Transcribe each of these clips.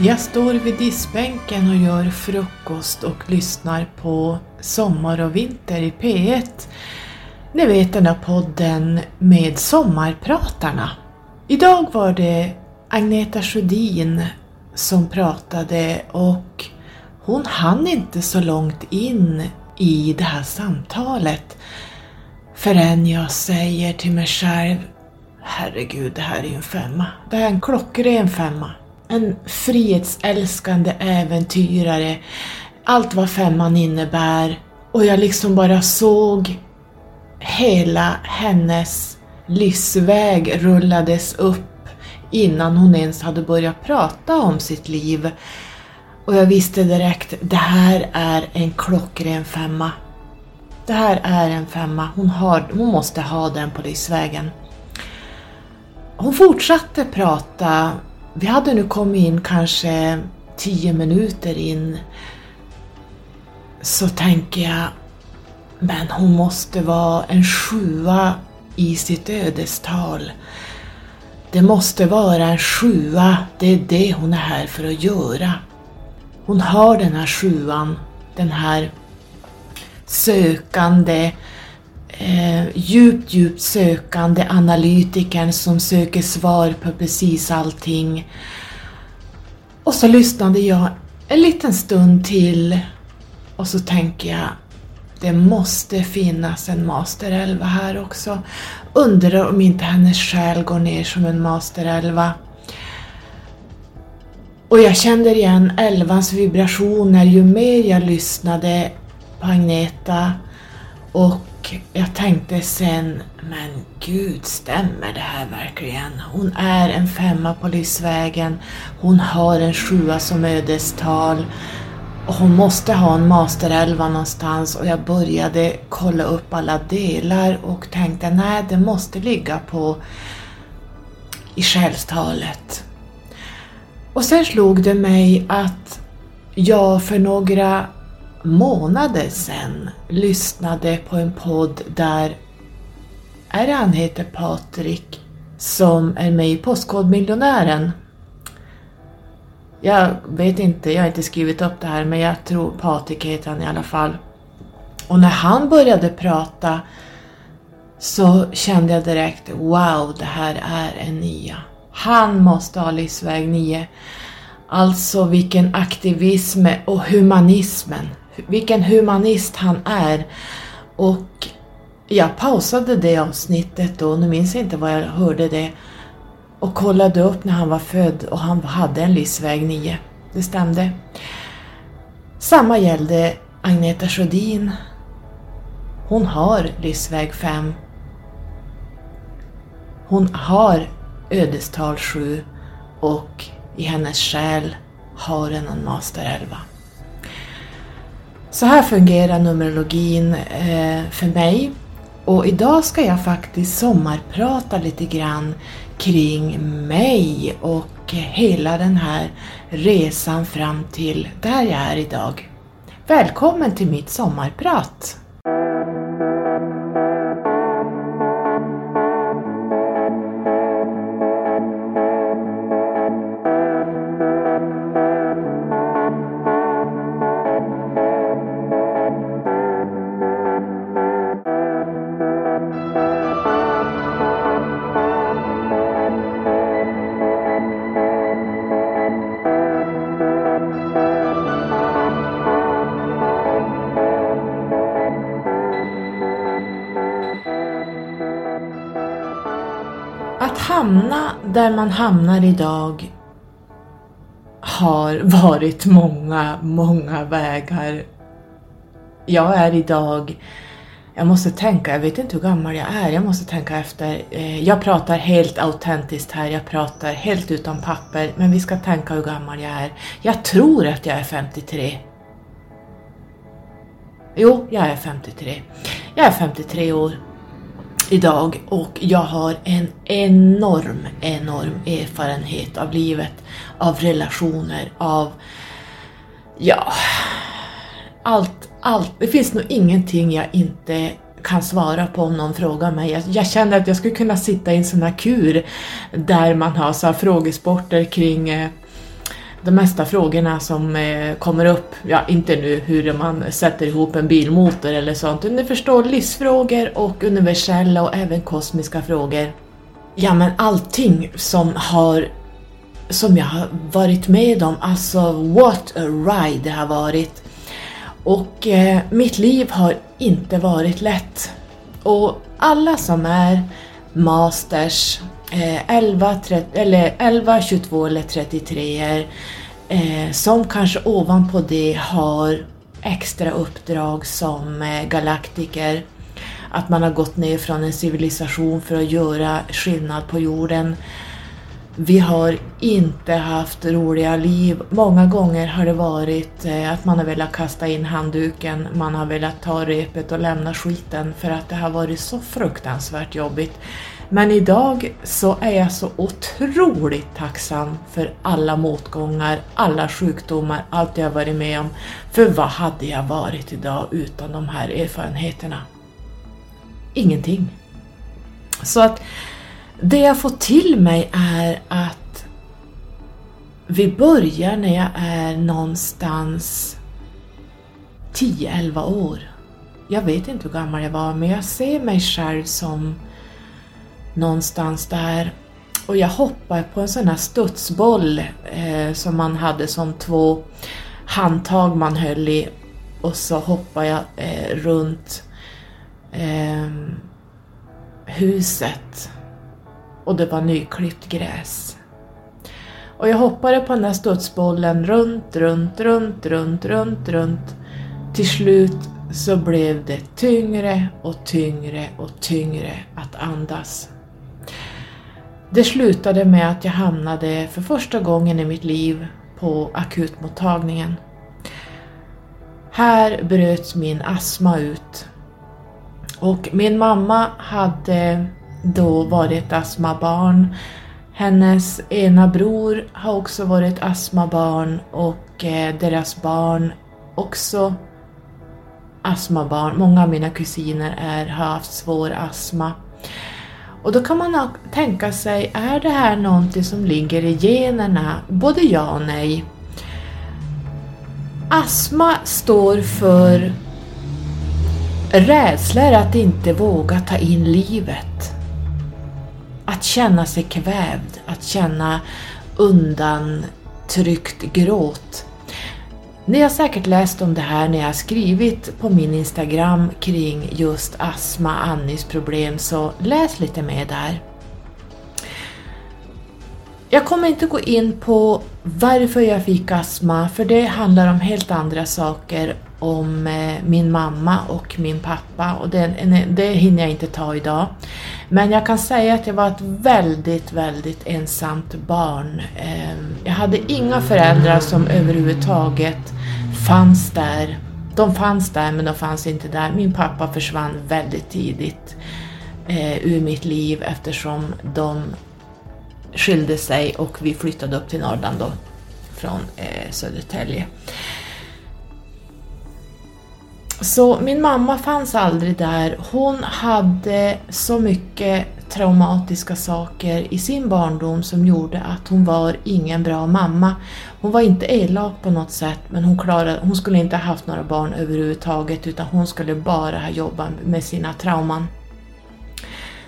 Jag står vid diskbänken och gör frukost och lyssnar på Sommar och vinter i P1. Ni vet den där podden med sommarpratarna. Idag var det Agneta Sjödin som pratade och hon hann inte så långt in i det här samtalet förrän jag säger till mig själv Herregud, det här är ju en femma. Det här är en klockren femma. En frihetsälskande äventyrare. Allt vad femman innebär. Och jag liksom bara såg hela hennes livsväg rullades upp innan hon ens hade börjat prata om sitt liv. Och jag visste direkt, det här är en klockren femma. Det här är en femma, hon, har, hon måste ha den på livsvägen. Hon fortsatte prata. Vi hade nu kommit in kanske tio minuter in. Så tänker jag, men hon måste vara en sjua i sitt ödestal. Det måste vara en sjua, det är det hon är här för att göra. Hon har den här sjuan, den här sökande, eh, djupt, djupt sökande analytikern som söker svar på precis allting. Och så lyssnade jag en liten stund till och så tänker jag det måste finnas en masterelva här också. Undrar om inte hennes själ går ner som en masterelva. Och jag kände igen elvans vibrationer ju mer jag lyssnade på Agneta och jag tänkte sen, men gud, stämmer det här verkligen? Hon är en femma på livsvägen, hon har en sjua som ödestal och hon måste ha en masterelva någonstans och jag började kolla upp alla delar och tänkte, nej, det måste ligga på i själstalet. Och sen slog det mig att jag för några månader sedan lyssnade på en podd där, är det han heter Patrik, som är med i Postkodmiljonären. Jag vet inte, jag har inte skrivit upp det här men jag tror Patrik heter han i alla fall. Och när han började prata så kände jag direkt, wow, det här är en nia. Han måste ha livsväg 9. Alltså vilken aktivism och humanismen vilken humanist han är. Och jag pausade det avsnittet då, nu minns jag inte vad jag hörde det, och kollade upp när han var född och han hade en livsväg 9. Det stämde. Samma gällde Agneta Sjödin. Hon har livsväg 5. Hon har ödestal 7 och i hennes själ har den en master 11. Så här fungerar Numerologin eh, för mig. Och idag ska jag faktiskt sommarprata lite grann kring mig och hela den här resan fram till där jag är idag. Välkommen till mitt sommarprat! Där man hamnar idag har varit många, många vägar. Jag är idag, jag måste tänka, jag vet inte hur gammal jag är, jag måste tänka efter. Eh, jag pratar helt autentiskt här, jag pratar helt utan papper, men vi ska tänka hur gammal jag är. Jag tror att jag är 53. Jo, jag är 53. Jag är 53 år idag och jag har en enorm, enorm erfarenhet av livet, av relationer, av ja, allt, allt. Det finns nog ingenting jag inte kan svara på om någon frågar mig. Jag, jag, känner att jag skulle kunna sitta i en sån här kur där man har så här frågesporter kring eh, de mesta frågorna som eh, kommer upp, ja inte nu hur man sätter ihop en bilmotor eller sånt, ni förstår livsfrågor och universella och även kosmiska frågor. Ja men allting som har som jag har varit med om, alltså what a ride det har varit. Och eh, mitt liv har inte varit lätt. Och alla som är masters, eh, 11, 30, eller 11, 22 eller 33 eh, som kanske ovanpå det har extra uppdrag som eh, galaktiker. Att man har gått ner från en civilisation för att göra skillnad på jorden. Vi har inte haft roliga liv. Många gånger har det varit eh, att man har velat kasta in handduken, man har velat ta repet och lämna skiten för att det har varit så fruktansvärt jobbigt. Men idag så är jag så otroligt tacksam för alla motgångar, alla sjukdomar, allt jag varit med om. För vad hade jag varit idag utan de här erfarenheterna? Ingenting. Så att det jag får till mig är att vi börjar när jag är någonstans 10-11 år. Jag vet inte hur gammal jag var men jag ser mig själv som någonstans där och jag hoppar på en sån här studsboll eh, som man hade som två handtag man höll i och så hoppar jag eh, runt eh, huset och det var nyklippt gräs. Och jag hoppade på den där studsbollen runt, runt, runt, runt, runt, runt. Till slut så blev det tyngre och tyngre och tyngre att andas. Det slutade med att jag hamnade för första gången i mitt liv på akutmottagningen. Här bröts min astma ut. Och min mamma hade då varit astmabarn. Hennes ena bror har också varit astmabarn och eh, deras barn också astmabarn. Många av mina kusiner är, har haft svår astma. Och då kan man tänka sig, är det här någonting som ligger i generna? Både ja och nej. Astma står för rädslor att inte våga ta in livet. Att känna sig kvävd, att känna undantryckt gråt. Ni har säkert läst om det här när jag har skrivit på min Instagram kring just astma, andningsproblem, så läs lite mer där. Jag kommer inte gå in på varför jag fick astma, för det handlar om helt andra saker om eh, min mamma och min pappa och det, det hinner jag inte ta idag. Men jag kan säga att jag var ett väldigt, väldigt ensamt barn. Ehm, jag hade inga föräldrar som överhuvudtaget fanns där. De fanns där men de fanns inte där. Min pappa försvann väldigt tidigt eh, ur mitt liv eftersom de skilde sig och vi flyttade upp till Norrland då från eh, Södertälje. Så min mamma fanns aldrig där. Hon hade så mycket traumatiska saker i sin barndom som gjorde att hon var ingen bra mamma. Hon var inte elak på något sätt men hon, klarade, hon skulle inte ha haft några barn överhuvudtaget utan hon skulle bara ha jobbat med sina trauman.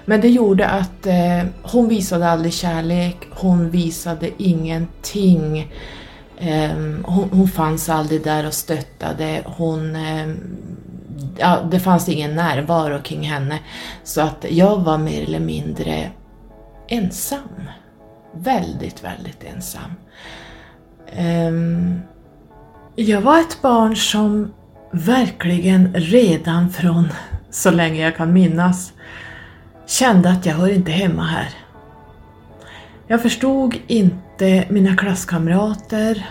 Men det gjorde att eh, hon visade aldrig kärlek, hon visade ingenting. Eh, hon, hon, fanns aldrig där och stöttade. Hon, eh, ja, det fanns ingen närvaro kring henne. Så att jag var mer eller mindre ensam. Väldigt, väldigt ensam. Ehm, jag var ett barn som verkligen redan från så länge jag kan minnas kände att jag hör inte hemma här. Jag förstod inte mina klasskamrater.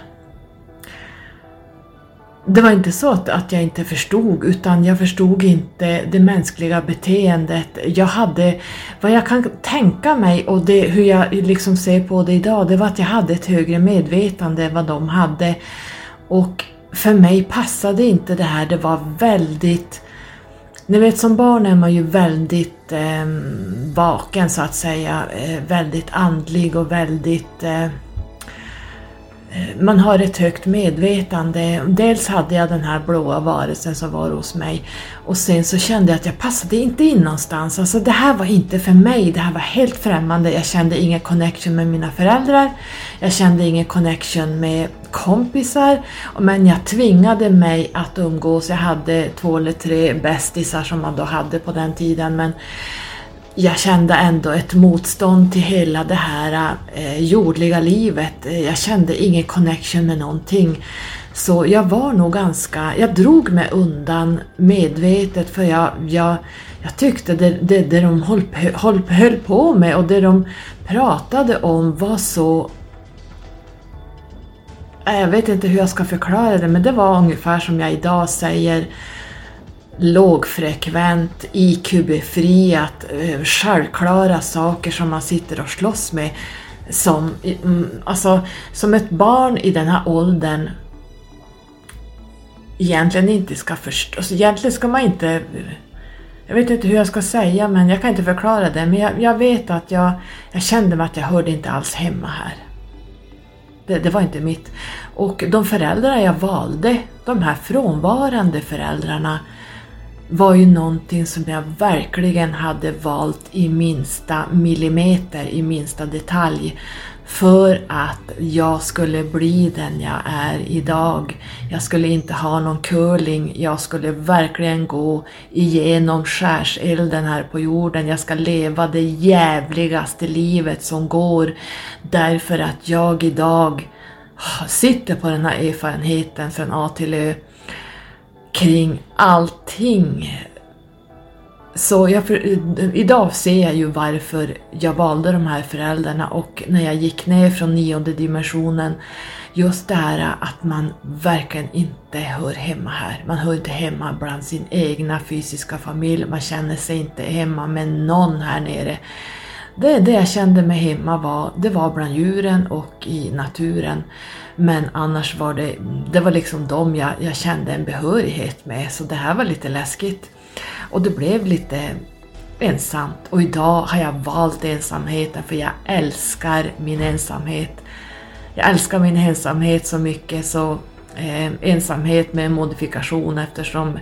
Det var inte så att, jag inte förstod, utan jag förstod inte det mänskliga beteendet. Jag hade, vad jag kan tänka mig och det, hur jag liksom ser på det idag, det var att jag hade ett högre medvetande än vad de hade. Och för mig passade inte det här, det var väldigt ni vet som barn är man ju väldigt eh, vaken så att säga, eh, väldigt andlig och väldigt eh, eh, man har ett högt medvetande. Dels hade jag den här blåa varelsen som var hos mig och sen så kände jag att jag passade inte in någonstans. Alltså det här var inte för mig, det här var helt främmande. Jag kände ingen connection med mina föräldrar. Jag kände ingen connection med kompisar. Men jag tvingade mig att umgås. Jag hade två eller tre bästisar som man då hade på den tiden. Men jag kände ändå ett motstånd till hela det här eh, jordliga livet. Eh, jag kände ingen connection med någonting. Så jag var nog ganska, jag drog mig undan medvetet för jag, jag, jag tyckte det, det, det de höll, höll, höll på med och det de pratade om var så Äh, jag vet inte hur jag ska förklara det men det var ungefär som jag idag säger lågfrekvent, IQ-befriat, eh, självklara saker som man sitter och slåss med. Som, mm, alltså, som ett barn i den här åldern egentligen inte ska förstå. Alltså, egentligen ska man inte... Jag vet inte hur jag ska säga men jag kan inte förklara det. Men jag, jag vet att jag, jag kände mig att jag hörde inte alls hemma här. Det, det, var inte mitt. Och de föräldrar jag valde, de här frånvarande föräldrarna, var ju någonting som jag verkligen hade valt i minsta millimeter, i minsta detalj för att jag skulle bli den jag är idag. Jag skulle inte ha någon curling, jag skulle verkligen gå igenom skärselden här på jorden. Jag ska leva det jävligaste livet som går därför att jag idag sitter på den här erfarenheten från A till Ö kring allting. Så jag, idag ser jag ju varför jag valde de här föräldrarna och när jag gick ner från nionde dimensionen just det här att man verkligen inte hör hemma här. Man hör inte hemma bland sin egna fysiska familj, man känner sig inte hemma med någon här nere. Det, det jag kände mig hemma var, det var bland djuren och i naturen. Men annars var det, det var liksom dem jag, jag kände en behörighet med, så det här var lite läskigt. Och det blev lite ensamt. Och idag har jag valt ensamheten för jag älskar min ensamhet. Jag älskar min ensamhet så mycket så eh, ensamhet med modifikation eftersom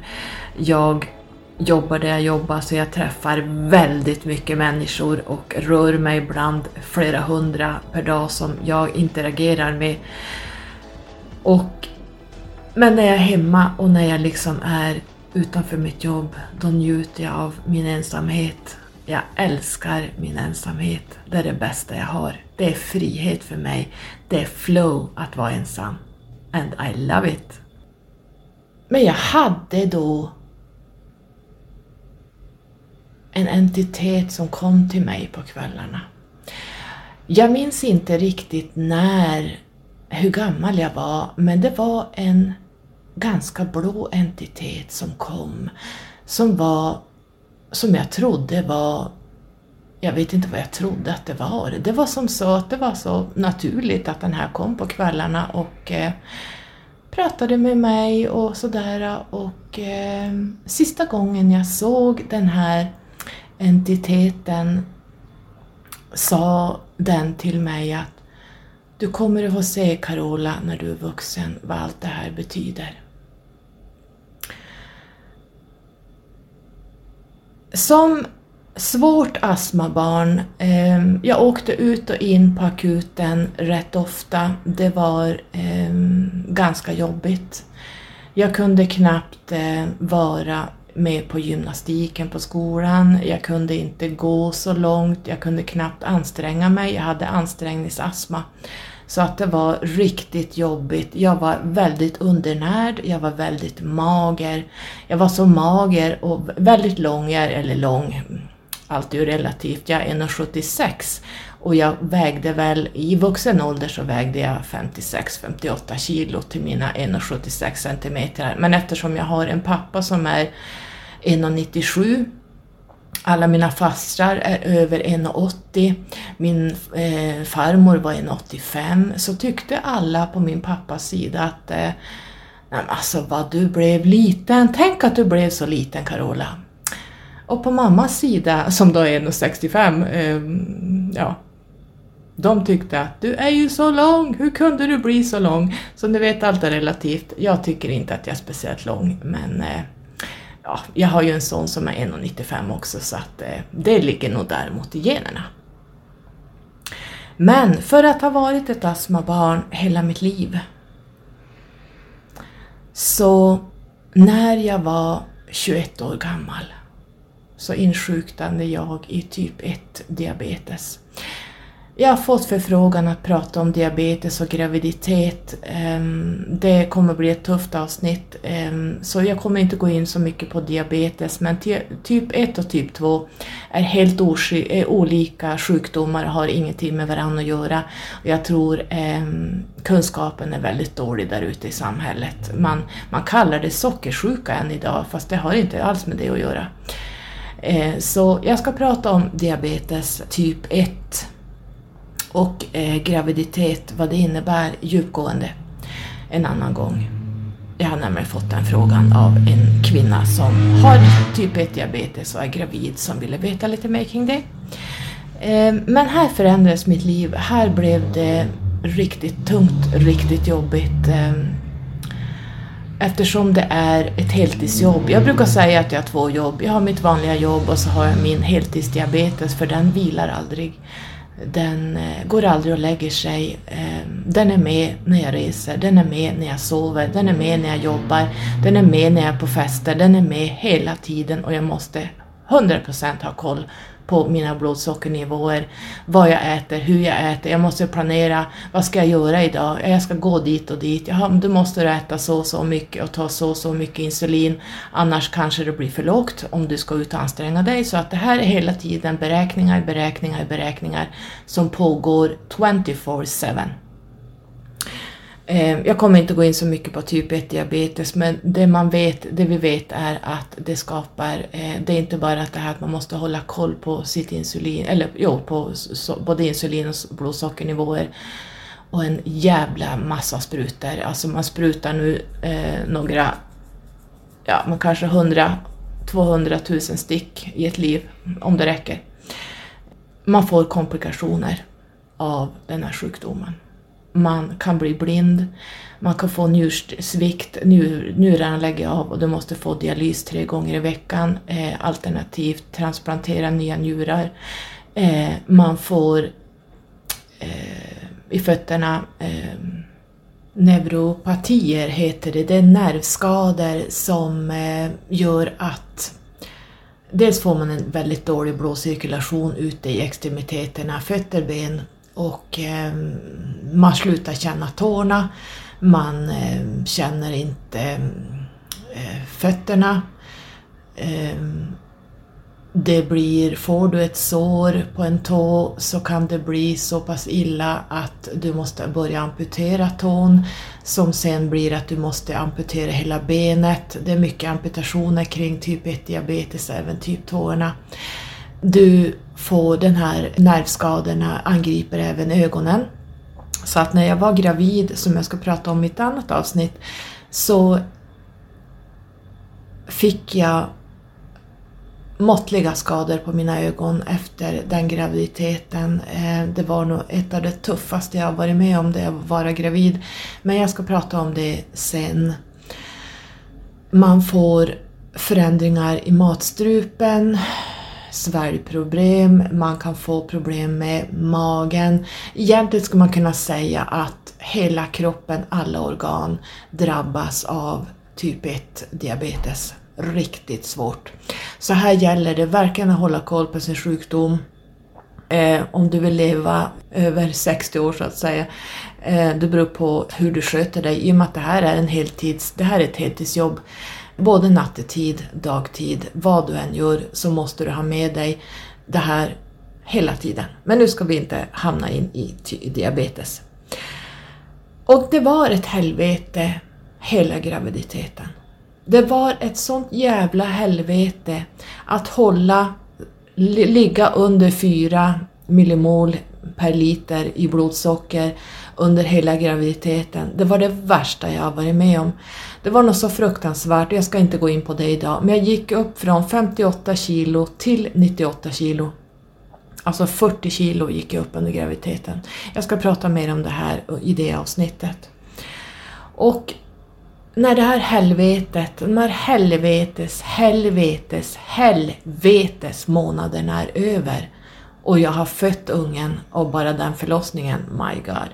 jag jobbar där jag jobbar så jag träffar väldigt mycket människor och rör mig bland flera hundra per dag som jag interagerar med. Och, men när jag är hemma och när jag liksom är utanför mitt jobb, då njuter jag av min ensamhet. Jag älskar min ensamhet. Det är det bästa jag har. Det är frihet för mig. Det är flow att vara ensam. And I love it. Men jag hade då en entitet som kom till mig på kvällarna. Jag minns inte riktigt när, hur gammal jag var, men det var en ganska blå entitet som kom, som var, som jag trodde var jag vet inte vad jag trodde att det var. Det var som så att det var så naturligt att den här kom på kvällarna och eh, pratade med mig och sådär. Och eh, sista gången jag såg den här entiteten sa den till mig att du kommer att få se Carola när du är vuxen vad allt det här betyder. Som svårt astmabarn, eh, jag åkte ut och in på akuten rätt ofta. Det var eh, ganska jobbigt. Jag kunde knappt eh, vara med på gymnastiken på skolan, jag kunde inte gå så långt, jag kunde knappt anstränga mig, jag hade ansträngningsastma. Så att det var riktigt jobbigt. Jag var väldigt undernärd, jag var väldigt mager. Jag var så mager och väldigt lång, eller lång, allt är ju relativt, jag är 1,76 och jag vägde väl, i vuxen ålder så vägde jag 56-58 kilo till mina 1,76 centimeter. Men eftersom jag har en pappa som är 1,97 alla mina fastrar är över 1,80. Min eh, farmor var 1,85. Så tyckte alla på min pappas sida att eh, alltså vad du blev liten. Tänk att du blev så liten Carola. Och på mammas sida, som då är 1,65, eh, ja, De tyckte att du är ju så lång, hur kunde du bli så lång? Så ni vet, allt är relativt. Jag tycker inte att jag är speciellt lång, men eh, ja, jag har ju en son som är 1,95 också så att eh, det ligger nog däremot i generna. Men för att ha varit ett astmabarn hela mitt liv så när jag var 21 år gammal så insjuknade jag i typ 1 diabetes. Jag har fått förfrågan att prata om diabetes och graviditet. Ehm, det kommer bli ett tufft avsnitt, ehm, så jag kommer inte gå in så mycket på diabetes, men typ 1 och typ 2 är helt är eh, olika sjukdomar och har ingenting med varandra att göra. Jag tror ehm, kunskapen är väldigt dålig där ute i samhället. Man, man kallar det sockersjuka än idag, fast det har inte alls med det att göra. Så jag ska prata om diabetes typ 1 och eh, graviditet, vad det innebär djupgående, en annan gång. Jag har nämligen fått den frågan av en kvinna som har typ 1 diabetes och är gravid som ville veta lite mer kring det. Eh, men här förändrades mitt liv. Här blev det riktigt tungt, riktigt jobbigt. Eh, eftersom det är ett heltidsjobb. Jag brukar säga att jag har två jobb. Jag har mitt vanliga jobb och så har jag min heltidsdiabetes för den vilar aldrig. Den eh, går aldrig och lägger sig. Ehm, den är med när jag reser, den är med när jag sover, den är med när jag jobbar, den är med när jag är på fester, den är med hela tiden och jag måste 100% ha koll på mina blodsockernivåer, vad jag äter, hur jag äter, jag måste planera, vad ska jag göra idag? Jag ska gå dit och dit, Jaha, du måste äta så och så mycket och ta så och så mycket insulin, annars kanske det blir för lågt om du ska ut och anstränga dig. Så att det här är hela tiden beräkningar, beräkningar, beräkningar som pågår 24-7. Eh, jag kommer inte gå in så mycket på typ 1 diabetes, men det man vet, det vi vet är att det skapar, eh, det är inte bara att det här att man måste hålla koll på sitt insulin, eller jo, på både insulin och blodsockernivåer och en jävla massa sprutor. Alltså man sprutar nu eh, några, ja, man kanske 100 200 000 stick i ett liv, om det räcker. Man får komplikationer av den här sjukdomen man kan bli blind, man kan få njursvikt, njur, njurarna lägger av och du måste få dialys tre gånger i veckan, eh, alternativt transplantera nya njurar. Eh, man får eh, i fötterna eh, neuropatier heter det, det är nervskador som eh, gör att Dels får man en väldigt dålig blåcirkulation ute i extremiteterna, fötter, ben, och eh, man slutar känna tårna, man eh, känner inte eh, fötterna. Ehm, det blir, får du ett sår på en tå så kan det bli så pass illa att du måste börja amputera tån som sen blir att du måste amputera hela benet. Det är mycket amputationer kring typ 1 diabetes, även typ tårna. Du får den här nervskadorna angriper även ögonen. Så att när jag var gravid, som jag ska prata om i ett annat avsnitt, så fick jag måttliga skador på mina ögon efter den graviditeten. Eh, det var nog ett av det tuffaste jag varit med om, det att vara gravid. Men jag ska prata om det sen. Man får förändringar i matstrupen, sväljproblem, man kan få problem med magen. Egentligen skulle man kunna säga att hela kroppen, alla organ drabbas av typ 1 diabetes. Riktigt svårt. Så här gäller det verkligen att hålla koll på sin sjukdom. Eh, om du vill leva över 60 år så att säga. Eh, det beror på hur du sköter dig. I och med att det här är, en heltids, det här är ett heltidsjobb både nattetid, dagtid, vad du än gör så måste du ha med dig det här hela tiden. Men nu ska vi inte hamna in i diabetes. Och det var ett helvete hela graviditeten. Det var ett sånt jävla helvete att hålla, ligga under 4 millimol per liter i blodsocker under hela graviditeten. Det var det värsta jag har varit med om. Det var något så fruktansvärt, jag ska inte gå in på det idag, men jag gick upp från 58 kilo till 98 kilo. Alltså 40 kilo gick jag upp under graviditeten. Jag ska prata mer om det här i det avsnittet. Och när det här helvetet, de här helvetes, helvetes, helvetes månaderna är över och jag har fött ungen och bara den förlossningen, my god,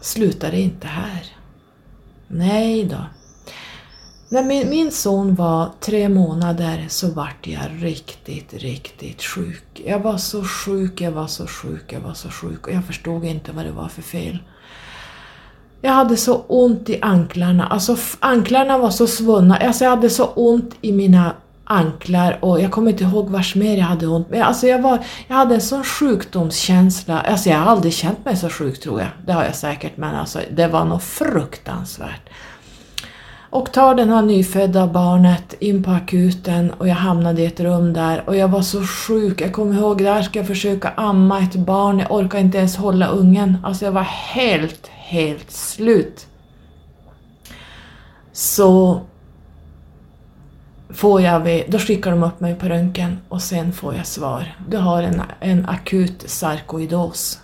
slutar det inte här. Nej då. När min, min son var tre månader så vart jag riktigt, riktigt sjuk. Jag var så sjuk, jag var så sjuk, jag var så sjuk och jag förstod inte vad det var för fel. Jag hade så ont i anklarna, alltså anklarna var så svunna, alltså jag hade så ont i mina anklar och jag kommer inte ihåg vars mer jag hade ont. Men alltså jag, var, jag hade en sån sjukdomskänsla, alltså jag har aldrig känt mig så sjuk tror jag, det har jag säkert, men alltså det var nog fruktansvärt. Och tar den här nyfödda barnet in på akuten och jag hamnade i ett rum där och jag var så sjuk. Jag kommer ihåg, där ska jag försöka amma ett barn, jag orkar inte ens hålla ungen. Alltså jag var helt, helt slut. Så får jag, då skickar de upp mig på röntgen och sen får jag svar. Du har en, en akut sarkoidos.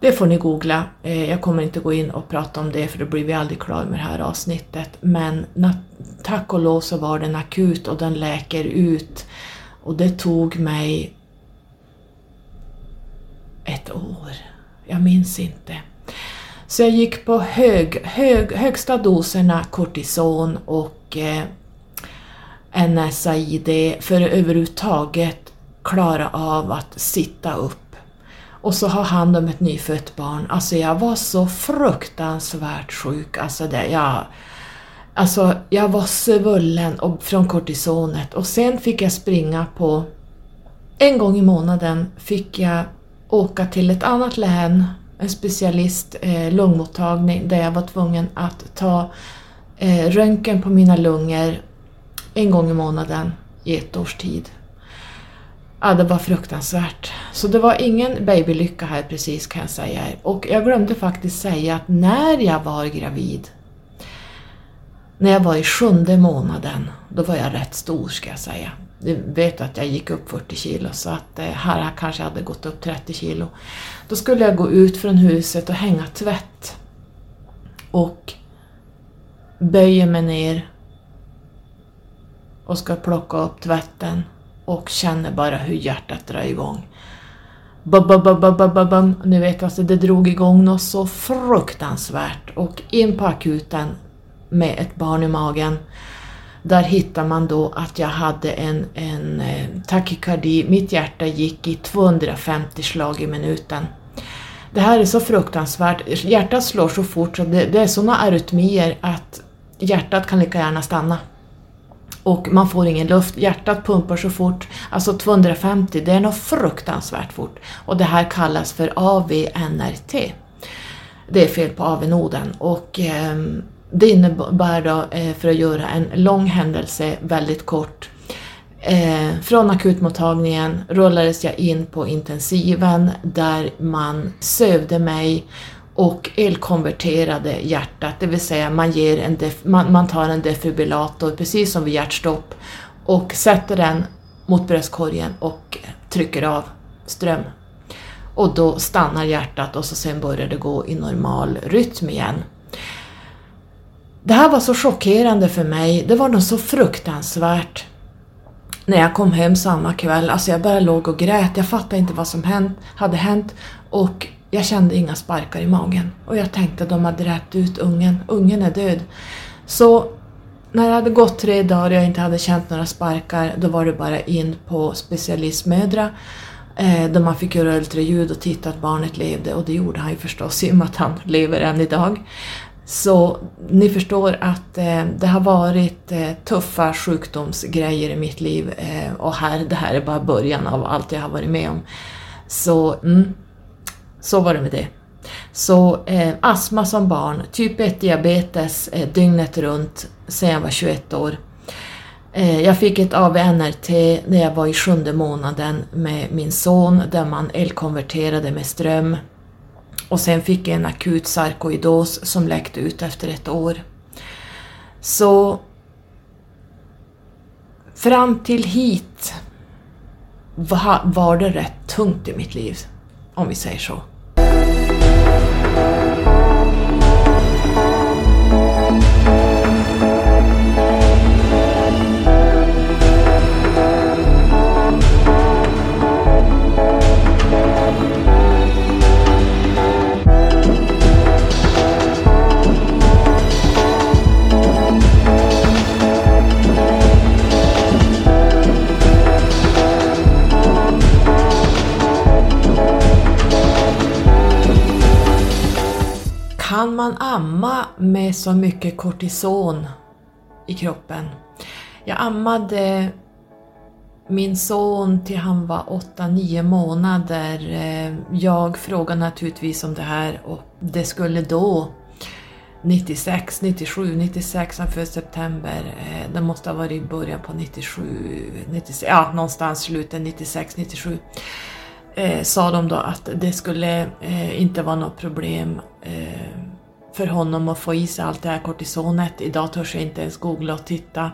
Det får ni googla. Eh, jag kommer inte gå in och prata om det för då blir vi aldrig klara med det här avsnittet. Men tack och lov så var den akut och den läker ut. Och det tog mig ett år. Jag minns inte. Så jag gick på hög, hög, högsta doserna kortison och eh, NSAID för att överhuvudtaget klara av att sitta upp och så ha hand om ett nyfött barn. Alltså jag var så fruktansvärt sjuk. Alltså, det, jag, alltså jag var svullen och, från kortisonet och sen fick jag springa på... En gång i månaden fick jag åka till ett annat län, en specialist eh, lungmottagning där jag var tvungen att ta eh, röntgen på mina lungor en gång i månaden i ett års tid. Ja, det var fruktansvärt. Så det var ingen babylycka här precis kan jag säga. Och jag glömde faktiskt säga att när jag var gravid, när jag var i sjunde månaden, då var jag rätt stor ska jag säga. Du vet att jag gick upp 40 kilo så att eh, här kanske jag hade gått upp 30 kilo. Då skulle jag gå ut från huset och hänga tvätt. Och böjer mig ner och ska plocka upp tvätten och känner bara hur hjärtat drar igång. Bum, Ni vet alltså, det drog igång något så fruktansvärt och in på akuten med ett barn i magen. Där hittar man då att jag hade en, en eh, takykardi, mitt hjärta gick i 250 slag i minuten. Det här är så fruktansvärt, hjärtat slår så fort så det, det är sådana arytmier att hjärtat kan lika gärna stanna och man får ingen luft. Hjärtat pumpar så fort, alltså 250, det är nog fruktansvärt fort. Och det här kallas för AVNRT. Det är fel på AV-noden och eh, det innebär då, eh, för att göra en lång händelse väldigt kort, Eh, från akutmottagningen rullades jag in på intensiven där man sövde mig och elkonverterade hjärtat, det vill säga man, ger en man, man tar en defibrillator precis som vid hjärtstopp och sätter den mot bröstkorgen och trycker av ström. Och då stannar hjärtat och så sen börjar det gå i normal rytm igen. Det här var så chockerande för mig, det var nog så fruktansvärt. När jag kom hem samma kväll, alltså jag bara låg och grät, jag fattade inte vad som hänt, hade hänt och jag kände inga sparkar i magen och jag tänkte att de hade rätt ut ungen, ungen är död. Så när det hade gått tre dagar och jag inte hade känt några sparkar, då var det bara in på specialistmödra eh, där man fick göra ultraljud och titta att barnet levde och det gjorde han ju förstås i och med att han lever än idag. Så ni förstår att eh, det har varit eh, tuffa sjukdomsgrejer i mitt liv eh, och här, det här är bara början av allt jag har varit med om. Så mm, så var det med det. Så eh, astma som barn, typ 1 diabetes eh, dygnet runt sedan jag var 21 år. Eh, jag fick ett AVNRT när jag var i sjunde månaden med min son där man elkonverterade med ström. Och sen fick jag en akut sarkoidos som läckte ut efter ett år. Så fram till hit var, var det rätt tungt i mitt liv, om vi säger så. Kan man amma med så mycket kortison i kroppen? Jag ammade min son till han var 8-9 månader. Eh, jag frågade naturligtvis om det här och det skulle då 96, 97, 96, han föddes september. Eh, det måste ha varit i början på 97, 96, ja någonstans slutet 96, 97 eh, sa de då att det skulle eh, inte vara något problem eh, för honom att få i sig allt det här kortisonet. Idag törs jag inte ens googla och titta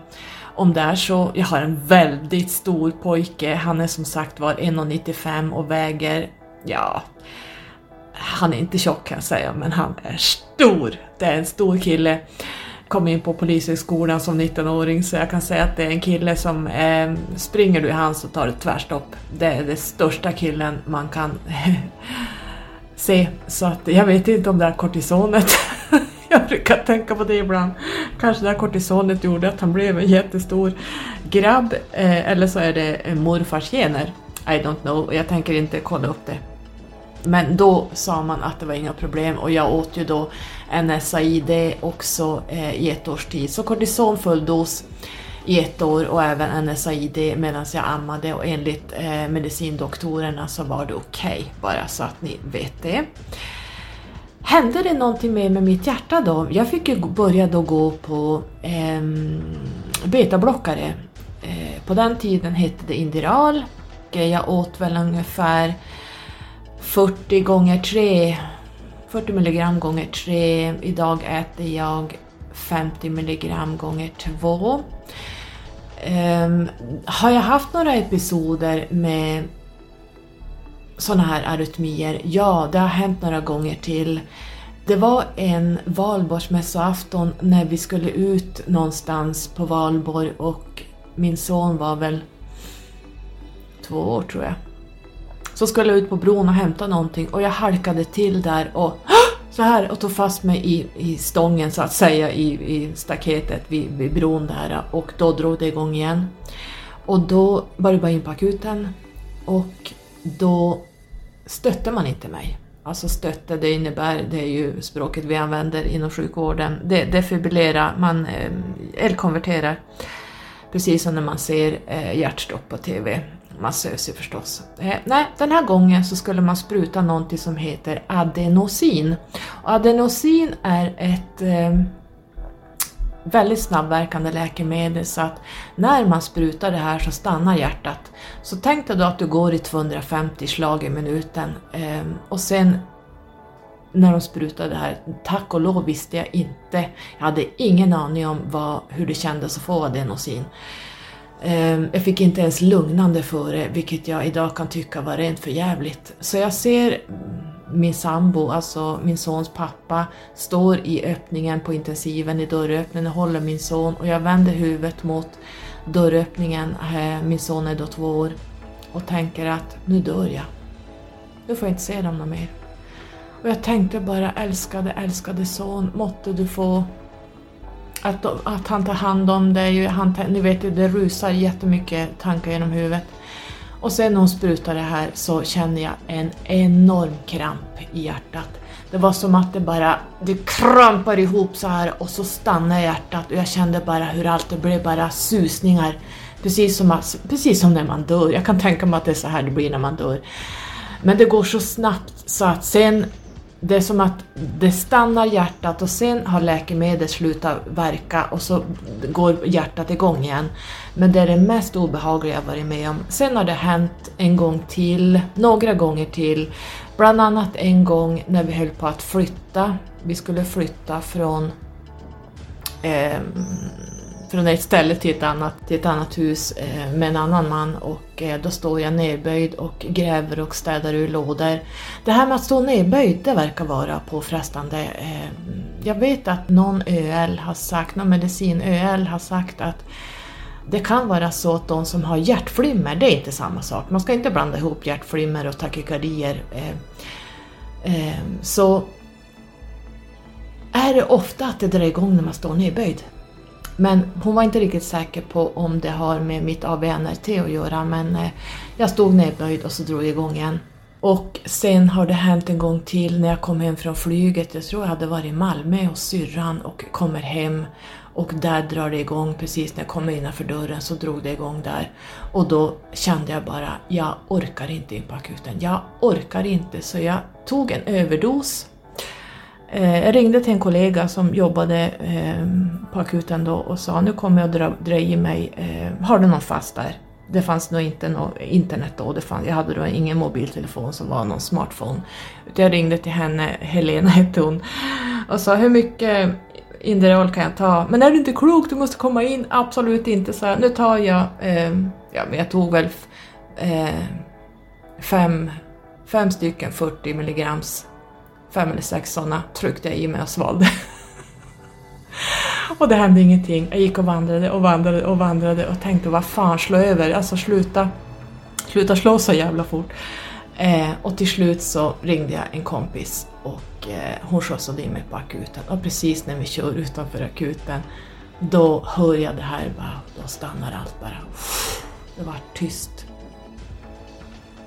om det är så. Jag har en väldigt stor pojke, han är som sagt var 1,95 och väger, ja, han är inte tjock kan jag säga, men han är stor. Det är en stor kille kom in på polishögskolan som 19-åring så jag kan säga att det är en kille som eh, springer du i hand så tar du tvärstopp. Det är den största killen man kan se. Så att jag vet inte om det är kortisonet. jag brukar tänka på det ibland. Kanske det här kortisonet gjorde att han blev en jättestor grabb eh, eller så är det eh, morfars gener. I don't know, jag tänker inte kolla upp det. Men då sa man att det var inga problem och jag åt ju då NSAID också eh, i ett års tid. Så kortison full dos i ett år och även NSAID medan jag ammade och enligt eh, medicindoktorerna så var det okej, okay, bara så att ni vet det. Hände det någonting mer med mitt hjärta då? Jag fick ju börja då gå på eh, betablockare. Eh, på den tiden hette det Indiral. Eh, jag åt väl ungefär 40 gånger 3 40 milligram gånger 3. Idag äter jag 50 milligram gånger 2. Um, har jag haft några episoder med sådana här arytmier? Ja, det har hänt några gånger till. Det var en valborgsmässoafton när vi skulle ut någonstans på valborg och min son var väl två år tror jag. Så skulle jag ut på bron och hämta någonting och jag halkade till där och så här och tog fast mig i, i stången så att säga i, i staketet vid, vid bron där och då drog det igång igen. Och då var det bara in på akuten och då stötte man inte mig. Alltså stötte, det innebär, det är ju språket vi använder inom sjukvården, det, defibrillera, man eh, elkonverterar. Precis som när man ser eh, hjärtstopp på TV man sövs ju förstås. Eh, nej, den här gången så skulle man spruta någonting som heter adenosin. Och adenosin är ett eh, väldigt snabbverkande läkemedel så att när man sprutar det här så stannar hjärtat. Så tänk dig då att du går i 250 slag i minuten eh, och sen när de sprutade det här, tack och lov visste jag inte, jag hade ingen aning om vad, hur det kändes att få adenosin. Eh, Ehm, jag fick inte ens lugnande för det, vilket jag idag kan tycka var rent för jävligt. Så jag ser min sambo, alltså min sons pappa, står i öppningen på intensiven i dörröppningen och håller min son och jag vänder huvudet mot dörröppningen, eh, min son är då två år, och tänker att nu dör jag. Nu får jag inte se dem mer. Och jag tänkte bara älskade, älskade son, måtte du få att, att han tar hand om dig. han, ni vet ju det rusar jättemycket tankar genom huvudet. Och sen när hon sprutar det här så känner jag en enorm kramp i hjärtat. Det var som att det bara, det krampar ihop så här och så stannar hjärtat och jag kände bara hur allt det blev bara susningar. Precis som, att, precis som när man dör, jag kan tänka mig att det är så här det blir när man dör. Men det går så snabbt så att sen det är som att det stannar hjärtat och sen har läkemedlet slutat verka och så går hjärtat igång igen. Men det är det mest obehagliga jag varit med om. Sen har det hänt en gång till, några gånger till. Bland annat en gång när vi höll på att flytta. Vi skulle flytta från, eh, från ett ställe till ett annat, till ett annat hus eh, med en annan man och eh, då står jag nedböjd och gräver och städar ur lådor. Det här med att stå nedböjd, det verkar vara påfrestande. Eh, jag vet att någon ÖL har sagt, någon medicin-ÖL har sagt att det kan vara så att de som har hjärtflimmer, det är inte samma sak. Man ska inte blanda ihop hjärtflimmer och takykardier. Eh, eh, så är det ofta att det drar igång när man står nedböjd. Men hon var inte riktigt säker på om det har med mitt ABNRT att göra men eh, jag stod nedböjd och så drog jag igång igen. Och sen har det hänt en gång till när jag kom hem från flyget. Jag tror jag hade varit i Malmö hos syrran och kommer hem och där drar det igång precis när jag kommer innanför dörren så drog det igång där. Och då kände jag bara, jag orkar inte in på akuten. Jag orkar inte så jag tog en överdos Eh, jag ringde till en kollega som jobbade eh, på akuten då och sa nu kommer jag dra, dra i mig, eh, har du någon fast där? Det fanns nog inte något internet då, det fanns, jag hade då ingen mobiltelefon som var någon smartphone. Jag ringde till henne, Helena hette hon, och sa hur mycket Inderol kan jag ta? Men är du inte klok, du måste komma in. Absolut inte, så jag. Nu tar jag, eh, ja men jag tog väl eh, fem, fem stycken 40 milligrams fem eller sex sådana tryckte jag i mig och svalde. och det hände ingenting. Jag gick och vandrade och vandrade och vandrade och tänkte vad fan, slå över, alltså sluta, sluta slå så jävla fort. Eh, och till slut så ringde jag en kompis och eh, hon skjutsade in mig på akuten och precis när vi kör utanför akuten då hör jag det här, bara, då stannar allt bara. Det var tyst.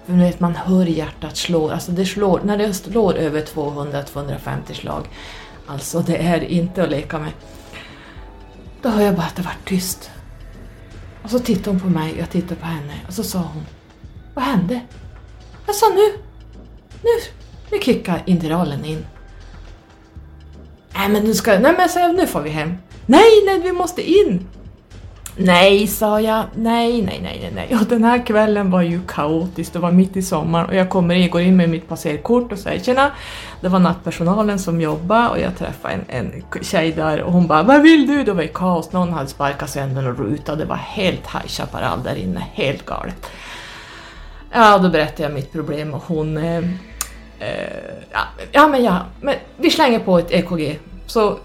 För vet, man hör hjärtat slå, alltså det slår, när det slår över 200-250 slag, alltså det är inte att leka med. Då hör jag bara att det var tyst. Och så tittade hon på mig, jag tittade på henne och så sa hon Vad hände? Jag sa nu, nu, nu kickar interalen in. Nej men nu ska, nej men så, nu får vi hem. Nej, nej vi måste in! Nej, sa jag. Nej, nej, nej, nej. Och den här kvällen var ju kaotisk. Det var mitt i sommaren och jag kommer in, går in med mitt passerkort och säger tjena. Det var nattpersonalen som jobbade och jag träffade en, en tjej där och hon bara vad vill du? Det var ju kaos. Någon hade sparkat sönder en ruta och det var helt High Chaparral där inne. Helt galet. Ja, då berättade jag mitt problem och hon eh, eh, ja, ja, men ja, men vi slänger på ett EKG. Så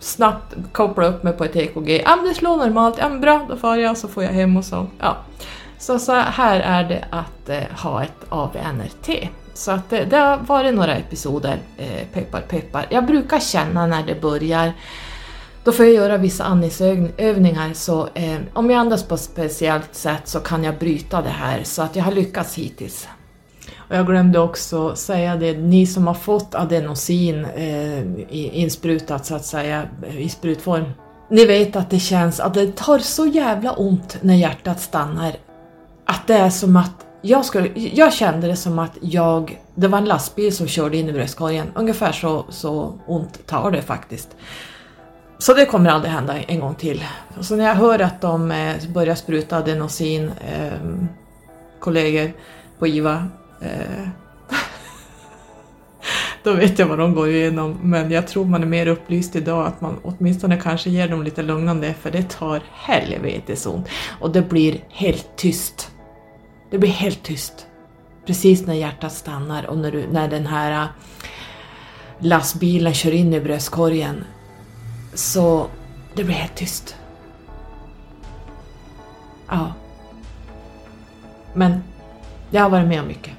snabbt koppla upp mig på ett EKG. Ja men det slår normalt, ja men bra, då far jag så får jag hem och så. Ja. Så, så här är det att eh, ha ett AVNRT. Så att det, det har varit några episoder, eh, peppar peppar. Jag brukar känna när det börjar, då får jag göra vissa andningsövningar så eh, om jag andas på ett speciellt sätt så kan jag bryta det här så att jag har lyckats hittills. Och jag glömde också säga det, ni som har fått adenosin eh, insprutat så att säga i sprutform. Ni vet att det känns att det tar så jävla ont när hjärtat stannar. Att det är som att jag, skulle, jag kände det som att jag, det var en lastbil som körde in i bröstkorgen. Ungefär så, så ont tar det faktiskt. Så det kommer aldrig hända en gång till. Så när jag hör att de eh, börjar spruta adenosin, eh, kollegor på IVA, Eh, då vet jag vad de går igenom, men jag tror man är mer upplyst idag att man åtminstone kanske ger dem lite lugnande för det tar helvetes ont och det blir helt tyst. Det blir helt tyst. Precis när hjärtat stannar och när, du, när den här äh, lastbilen kör in i bröstkorgen så det blir helt tyst. Ja. Men jag har varit med om mycket.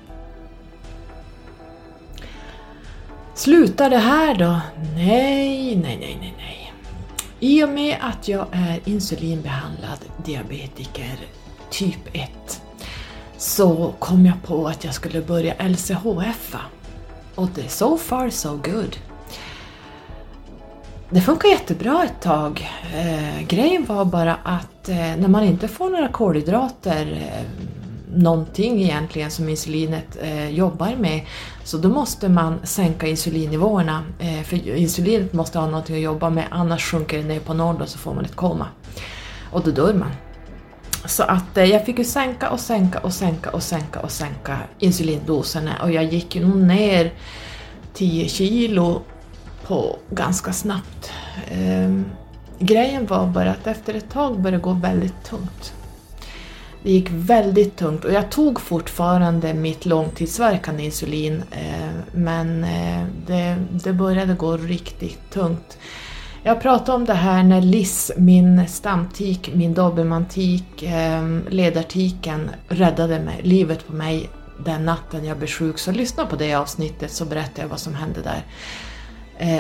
Slutar det här då? Nej, nej, nej, nej, nej. I och med att jag är insulinbehandlad diabetiker typ 1 så kom jag på att jag skulle börja LCHF. Och det är so far so good. Det funkar jättebra ett tag. Eh, grejen var bara att eh, när man inte får några kolhydrater eh, någonting egentligen som insulinet eh, jobbar med. Så då måste man sänka insulinnivåerna, eh, för insulinet måste ha någonting att jobba med, annars sjunker det ner på noll och så får man ett koma. Och då dör man. Så att eh, jag fick ju sänka och sänka och sänka och sänka och sänka insulindoserna och jag gick ju nog ner 10 kilo på ganska snabbt. Ehm, grejen var bara att efter ett tag började det gå väldigt tungt. Det gick väldigt tungt och jag tog fortfarande mitt långtidsverkande insulin eh, men eh, det, det började gå riktigt tungt. Jag pratade om det här när Liss, min stamtik, min dobermantik, eh, ledartiken, räddade mig, livet på mig den natten jag blev sjuk. Så lyssna på det avsnittet så berättar jag vad som hände där.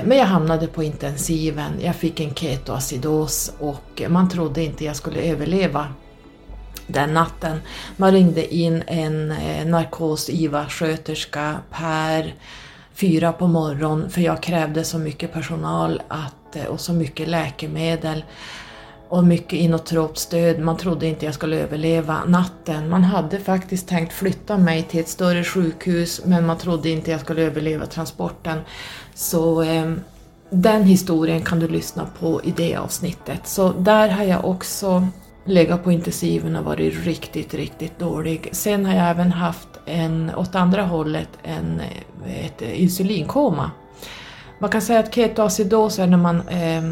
Men jag hamnade på intensiven, jag fick en ketoacidos och man trodde inte jag skulle överleva den natten. Man ringde in en eh, narkos-IVA-sköterska per fyra på morgonen för jag krävde så mycket personal att, eh, och så mycket läkemedel och mycket inotropt stöd. Man trodde inte jag skulle överleva natten. Man hade faktiskt tänkt flytta mig till ett större sjukhus men man trodde inte jag skulle överleva transporten. Så eh, den historien kan du lyssna på i det avsnittet. Så där har jag också legat på intensiven och varit riktigt, riktigt dålig. Sen har jag även haft en, åt andra hållet, en, ett insulinkoma. Man kan säga att ketoacidos är när man eh,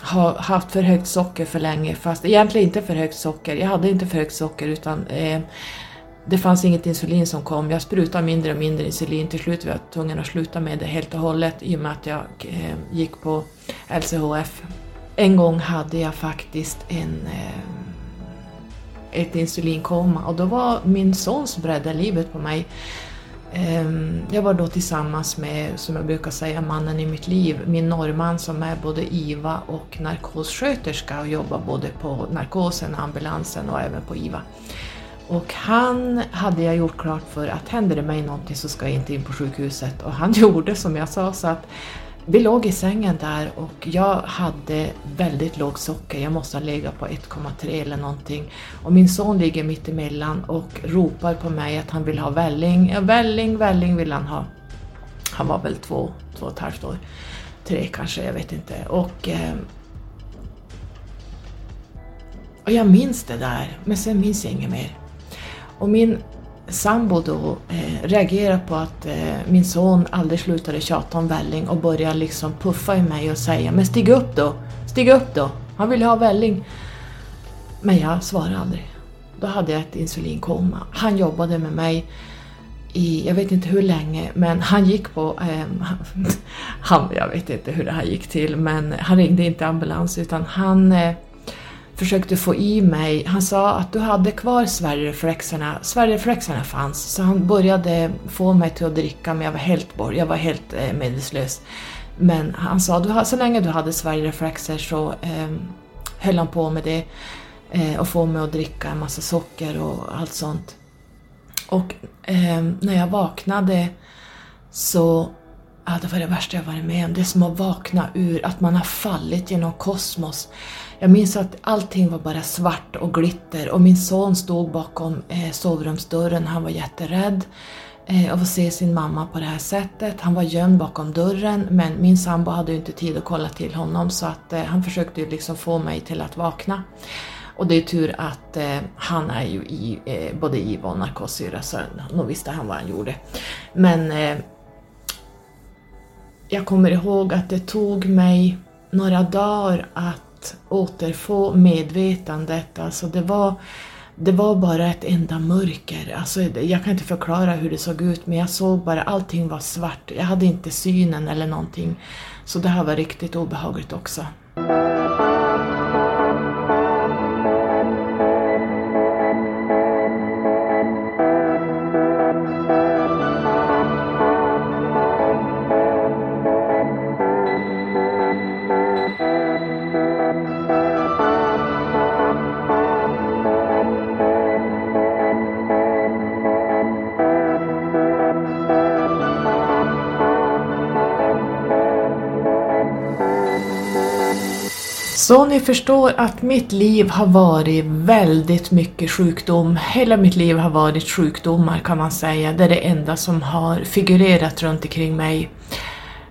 har haft för högt socker för länge, fast egentligen inte för högt socker. Jag hade inte för högt socker utan eh, det fanns inget insulin som kom. Jag sprutade mindre och mindre insulin. Till slut var jag tvungen att sluta med det helt och hållet i och med att jag eh, gick på LCHF. En gång hade jag faktiskt en, eh, ett insulinkoma och då var min son som räddade livet på mig. Ehm, jag var då tillsammans med, som jag brukar säga, mannen i mitt liv, min norrman som är både IVA och narkossköterska och jobbar både på narkosen, ambulansen och även på IVA. Och han hade jag gjort klart för att händer det mig någonting så ska jag inte in på sjukhuset och han gjorde som jag sa så att vi låg i sängen där och jag hade väldigt lågt socker, jag måste ha legat på 1,3 eller någonting. Och min son ligger mitt emellan och ropar på mig att han vill ha välling. Ja, välling, välling vill han ha. Han var väl två, två och ett halvt år. Tre kanske, jag vet inte. Och, eh, och jag minns det där, men sen minns jag inget mer. Och min sambo då eh, reagerade på att eh, min son aldrig slutade tjata om välling och började liksom puffa i mig och säga men stig upp då, stig upp då, han vill ha välling. Men jag svarade aldrig. Då hade jag ett insulinkoma. Han jobbade med mig i, jag vet inte hur länge, men han gick på, eh, han, jag vet inte hur det här gick till, men han ringde inte ambulans utan han eh, försökte få i mig, han sa att du hade kvar Sverigereflexerna, Sverigereflexerna fanns, så han började få mig till att dricka men jag var helt bort, jag var helt eh, medvetslös. Men han sa, du, så länge du hade Sverigereflexer så eh, höll han på med det eh, och få mig att dricka en massa socker och allt sånt. Och eh, när jag vaknade så Ja, det var det värsta jag varit med om. Det är som att vakna ur att man har fallit genom kosmos. Jag minns att allting var bara svart och glitter och min son stod bakom eh, sovrumsdörren, han var jätterädd eh, av att se sin mamma på det här sättet. Han var gömd bakom dörren men min sambo hade ju inte tid att kolla till honom så att eh, han försökte ju liksom få mig till att vakna. Och det är tur att eh, han är ju i eh, både IVA och narkossyra så nog visste han vad han gjorde. Men eh, jag kommer ihåg att det tog mig några dagar att återfå medvetandet. Alltså det var, det var bara ett enda mörker. Alltså jag kan inte förklara hur det såg ut men jag såg bara allting var svart. Jag hade inte synen eller någonting. Så det här var riktigt obehagligt också. Ni förstår att mitt liv har varit väldigt mycket sjukdom. Hela mitt liv har varit sjukdomar kan man säga. Det är det enda som har figurerat runt omkring mig.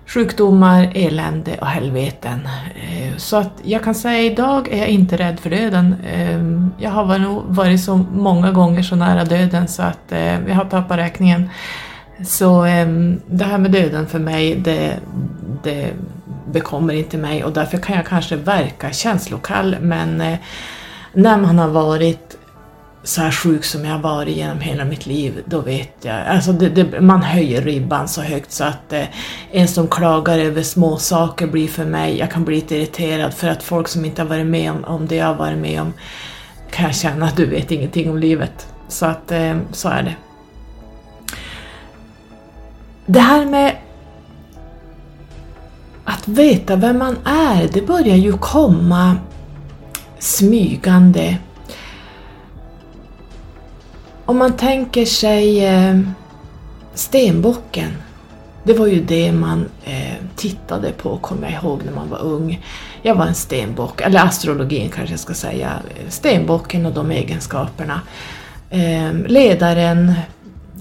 Sjukdomar, elände och helveten. Eh, så att jag kan säga idag är jag inte rädd för döden. Ehm, jag har varit så många gånger så nära döden så att eh, jag har tappat räkningen. Så ehm, det här med döden för mig, det, det bekommer inte mig och därför kan jag kanske verka känslokall men eh, när man har varit så här sjuk som jag har varit genom hela mitt liv, då vet jag. Alltså det, det, man höjer ribban så högt så att eh, en som klagar över små saker blir för mig, jag kan bli lite irriterad för att folk som inte har varit med om, om det jag har varit med om kan jag känna att du vet ingenting om livet. Så att eh, så är det. Det här med att veta vem man är, det börjar ju komma smygande. Om man tänker sig eh, stenbocken, det var ju det man eh, tittade på, kommer jag ihåg, när man var ung. Jag var en stenbock, eller astrologin kanske jag ska säga. Stenbocken och de egenskaperna. Ehm, ledaren,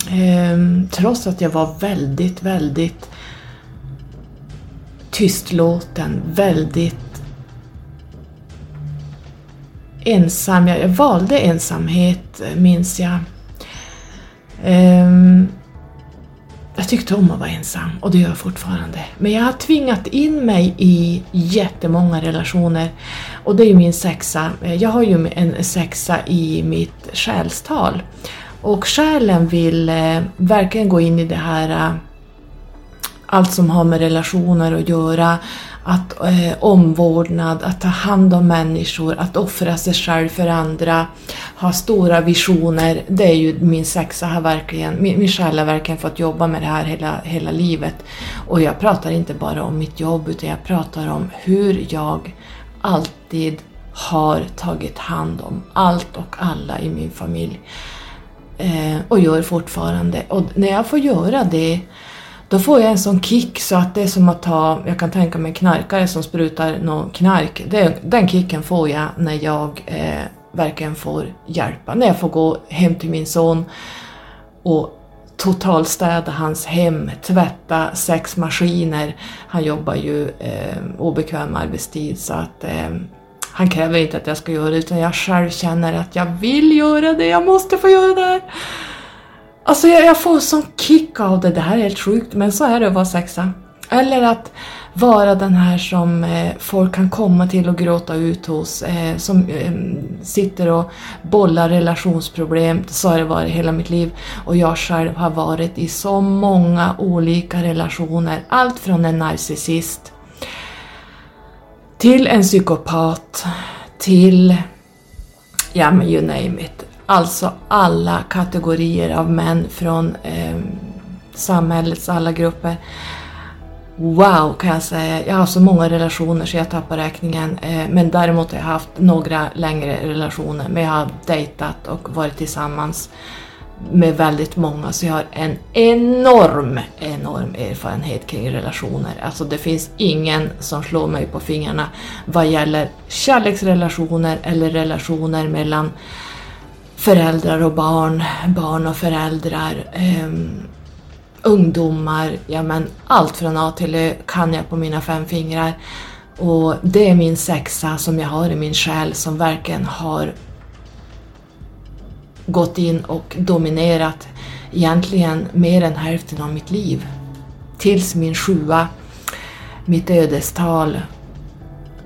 ehm, trots att jag var väldigt, väldigt tystlåten, väldigt ensam. Jag, valde ensamhet, eh, minns jag. Um, jag tyckte om att vara ensam och det gör jag fortfarande. Men jag har tvingat in mig i jättemånga relationer och det är ju min sexa. Eh, jag har ju en sexa i mitt själstal och själen vill eh, verkligen gå in i det här eh, allt som har med relationer att göra, att eh, omvårdnad, att ta hand om människor, att offra sig själv för andra, ha stora visioner. Det är ju min sexa har verkligen, min, min själ har verkligen fått jobba med det här hela, hela livet. Och jag pratar inte bara om mitt jobb utan jag pratar om hur jag alltid har tagit hand om allt och alla i min familj. Eh, och gör fortfarande. Och när jag får göra det då får jag en sån kick så att det är som att ta, jag kan tänka mig en knarkare som sprutar någon knark. Det, den kicken får jag när jag eh, verkligen får hjälpa. När jag får gå hem till min son och totalstäda hans hem, tvätta sex maskiner. Han jobbar ju eh, obekväm arbetstid så att eh, han kräver inte att jag ska göra det utan jag själv känner att jag vill göra det, jag måste få göra det här. Alltså jag, jag får sån kick av det, det här är helt sjukt men så är det att vara sexa. Eller att vara den här som eh, folk kan komma till och gråta ut hos, eh, som eh, sitter och bollar relationsproblem. Så har det varit hela mitt liv. Och jag själv har varit i så många olika relationer. Allt från en narcissist till en psykopat till, ja men you name it. Alltså alla kategorier av män från eh, samhällets alla grupper. Wow kan jag säga. Jag har så många relationer så jag tappar räkningen. Eh, men däremot har jag haft några längre relationer. Men jag har dejtat och varit tillsammans med väldigt många så jag har en enorm, enorm erfarenhet kring relationer. Alltså det finns ingen som slår mig på fingrarna vad gäller kärleksrelationer eller relationer mellan föräldrar och barn, barn och föräldrar, um, ungdomar, ja men allt från A till Ö kan jag på mina fem fingrar. Och det är min sexa som jag har i min själ som verkligen har gått in och dominerat egentligen mer än hälften av mitt liv. Tills min sjua, mitt ödestal,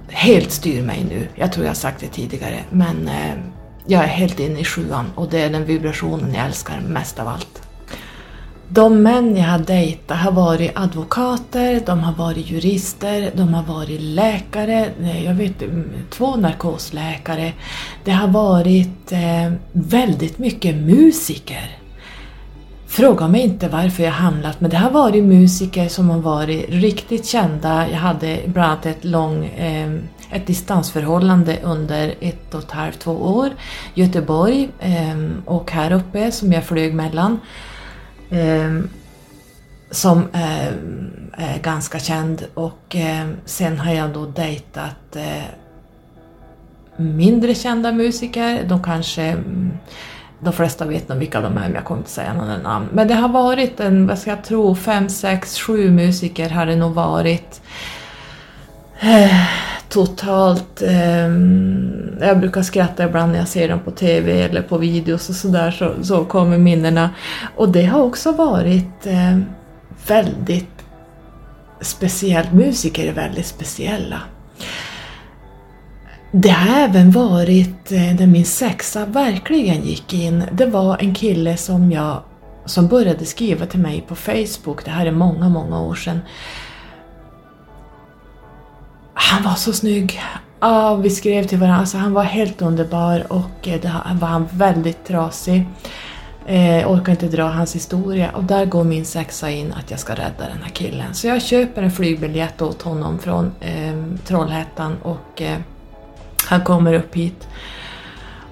helt styr mig nu. Jag tror jag har sagt det tidigare, men eh, jag är helt inne i sjuan och det är den vibrationen jag älskar mest av allt. De män jag har dejtat har varit advokater, de har varit jurister, de har varit läkare, jag vet mm, två narkosläkare. Det har varit eh, väldigt mycket musiker. Fråga mig inte varför jag hamnat, men det har varit musiker som har varit riktigt kända. Jag hade bland annat ett lång eh, ett distansförhållande under ett och ett halvt, två år. Göteborg ehm, och här uppe som jag flög mellan. Ehm, som ehm, är ganska känd och sen har jag då dejtat eh, mindre kända musiker. De kanske mm, de flesta vet nog vilka de är, men jag kommer inte säga några namn. Men det har varit en, vad ska jag tro, fem, sex, sju musiker har det nog varit. Totalt... Eh, jag brukar skratta ibland när jag ser dem på TV eller på videos och sådär, så, så kommer minnena. Och det har också varit eh, väldigt speciellt. Musiker är väldigt speciella. Det har även varit eh, när min sexa verkligen gick in. Det var en kille som jag som började skriva till mig på Facebook, det här är många, många år sedan. Han var så snygg. Ja, vi skrev till varandra, alltså han var helt underbar och eh, det var han väldigt trasig. Eh, orkar inte dra hans historia och där går min sexa in att jag ska rädda den här killen. Så jag köper en flygbiljett åt honom från eh, Trollhättan och eh, han kommer upp hit.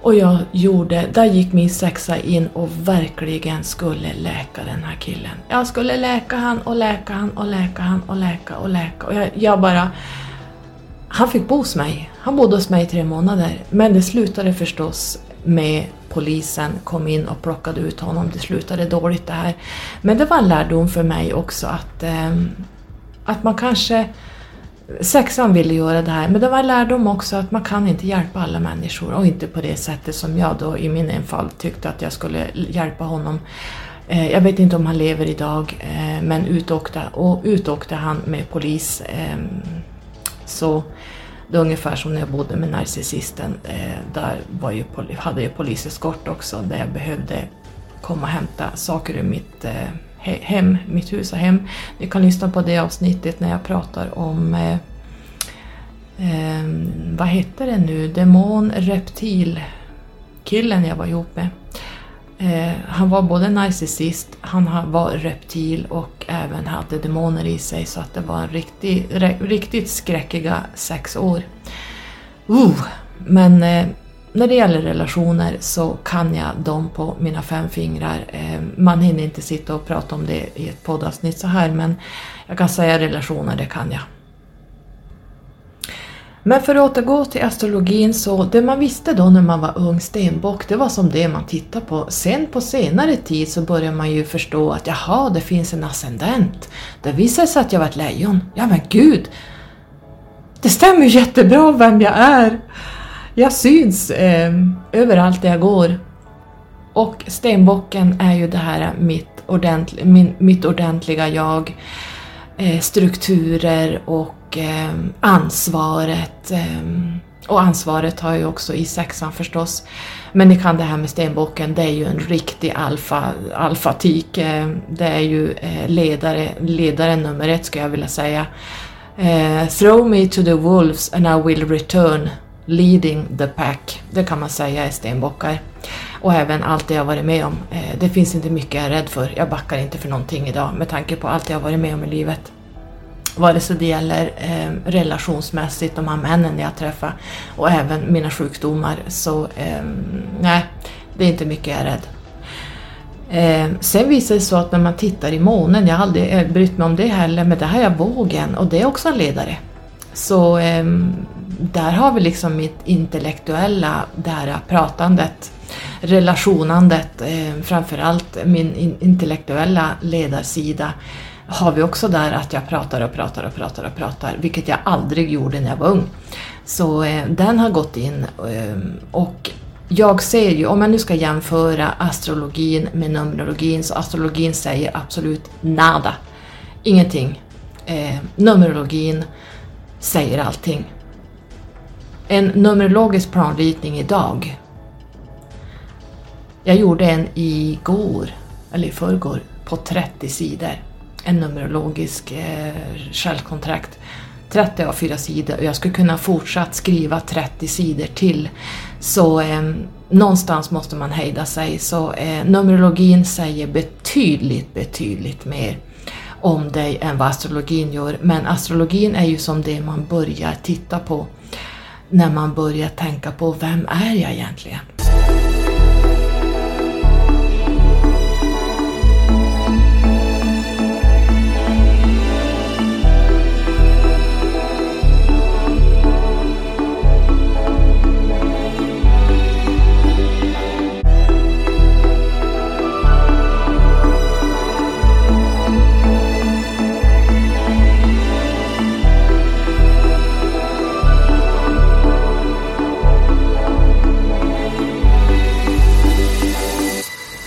Och jag gjorde, där gick min sexa in och verkligen skulle läka den här killen. Jag skulle läka han och läka han och läka han och läka och läka. Och jag, jag bara... Han fick bo hos mig. Han bodde hos mig i tre månader. Men det slutade förstås med polisen kom in och plockade ut honom. Det slutade dåligt det här. Men det var en lärdom för mig också att, eh, att man kanske Sexan ville göra det här, men det var en lärdom också att man kan inte hjälpa alla människor och inte på det sättet som jag då i min enfald tyckte att jag skulle hjälpa honom. Eh, jag vet inte om han lever idag, eh, men utåkte, och utåkte han med polis. Ehm, så det är ungefär som när jag bodde med narcissisten. Eh, där var ju, hade jag poliseskort också, där jag behövde komma och hämta saker ur mitt eh, hem, mitt hus och hem. Ni kan lyssna på det avsnittet när jag pratar om eh, eh, vad hette det nu, demon reptil killen jag var ihop med. Eh, han var både narcissist, han var reptil och även hade demoner i sig så att det var en riktig, riktigt skräckiga sex år. Uh, men eh, när det gäller relationer så kan jag dem på mina fem fingrar. Eh, man hinner inte sitta och prata om det i ett poddavsnitt så här men jag kan säga relationer, det kan jag. Men för att återgå till astrologin så det man visste då när man var ung stenbock det var som det man tittade på. Sen på senare tid så börjar man ju förstå att jaha, det finns en ascendent. Det visade sig att jag var ett lejon. Ja men gud! Det stämmer ju jättebra vem jag är! Jag syns eh, överallt där jag går. Och stenbocken är ju det här mitt, ordentl min, mitt ordentliga jag. Eh, strukturer och eh, ansvaret. Eh, och ansvaret har jag ju också i sexan förstås. Men ni kan det här med stenbocken, det är ju en riktig alfa, alfatik. Det är ju ledare, ledare nummer ett skulle jag vilja säga. throw me to the wolves and I will return leading the pack, det kan man säga är stenbockar. Och även allt det jag varit med om. Eh, det finns inte mycket jag är rädd för. Jag backar inte för någonting idag med tanke på allt jag varit med om i livet. Vare sig det gäller eh, relationsmässigt, de här männen jag träffar och även mina sjukdomar så eh, nej, det är inte mycket jag är rädd. Eh, sen visar det sig så att när man tittar i månen, jag har aldrig eh, brytt mig om det heller, men det här är vågen och det är också en ledare. Så eh, där har vi liksom mitt intellektuella, det här pratandet, relationandet, eh, framförallt min in intellektuella ledarsida har vi också där att jag pratar och pratar och pratar och pratar, vilket jag aldrig gjorde när jag var ung. Så eh, den har gått in eh, och jag ser ju, om jag nu ska jämföra astrologin med numerologin, så astrologin säger absolut nada. Ingenting. Eh, numerologin säger allting. En numerologisk planritning idag. Jag gjorde en igår, eller i förrgår, på 30 sidor. En numerologisk eh, självkontrakt. 30 av 4 sidor och jag skulle kunna fortsatt skriva 30 sidor till. Så eh, någonstans måste man hejda sig. Så eh, Numerologin säger betydligt, betydligt mer om dig än vad astrologin gör. Men astrologin är ju som det man börjar titta på när man börjar tänka på vem är jag egentligen?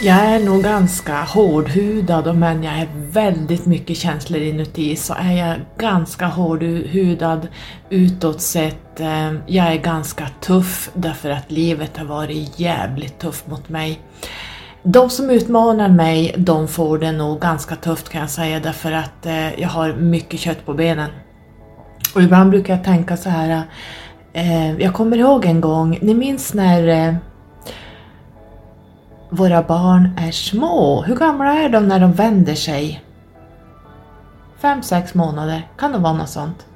Jag är nog ganska hårdhudad och men jag är väldigt mycket känslor inuti så är jag ganska hårdhudad utåt sett. Ehm, jag är ganska tuff därför att livet har varit jävligt tufft mot mig. De som utmanar mig, de får det nog ganska tufft kan jag säga därför att eh, jag har mycket kött på benen. Och ibland brukar jag tänka så här, eh, jag kommer ihåg en gång, ni minns när eh, våra barn är små. Hur gamla är de när de vänder sig? Fem, sex månader, kan det vara något sånt?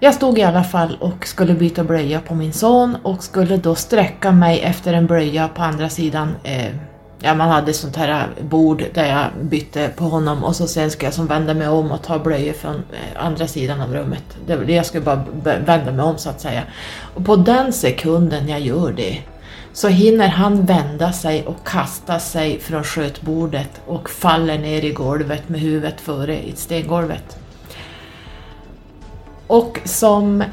Jag stod i alla fall och skulle byta blöja på min son och skulle då sträcka mig efter en blöja på andra sidan. Eh, ja, man hade sånt här bord där jag bytte på honom och så sen skulle jag som vända mig om och ta blöjor från eh, andra sidan av rummet. Det, jag skulle bara vända mig om så att säga. Och på den sekunden jag gör det så hinner han vända sig och kasta sig från skötbordet och faller ner i golvet med huvudet före i stengolvet. Och som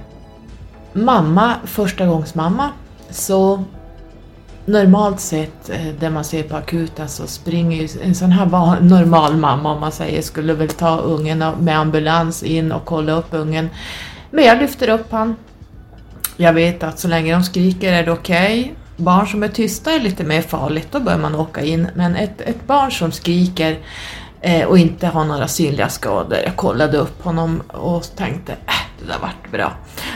mamma, första gångs mamma, så normalt sett, eh, det man ser på akuten, så springer ju en sån här normal mamma, om man säger, skulle väl ta ungen med ambulans in och kolla upp ungen. Men jag lyfter upp han. Jag vet att så länge de skriker är det okej. Okay barn som är tysta är lite mer farligt, då bör man åka in. Men ett, ett barn som skriker eh, och inte har några synliga skador, jag kollade upp honom och tänkte äh, det där vart bra.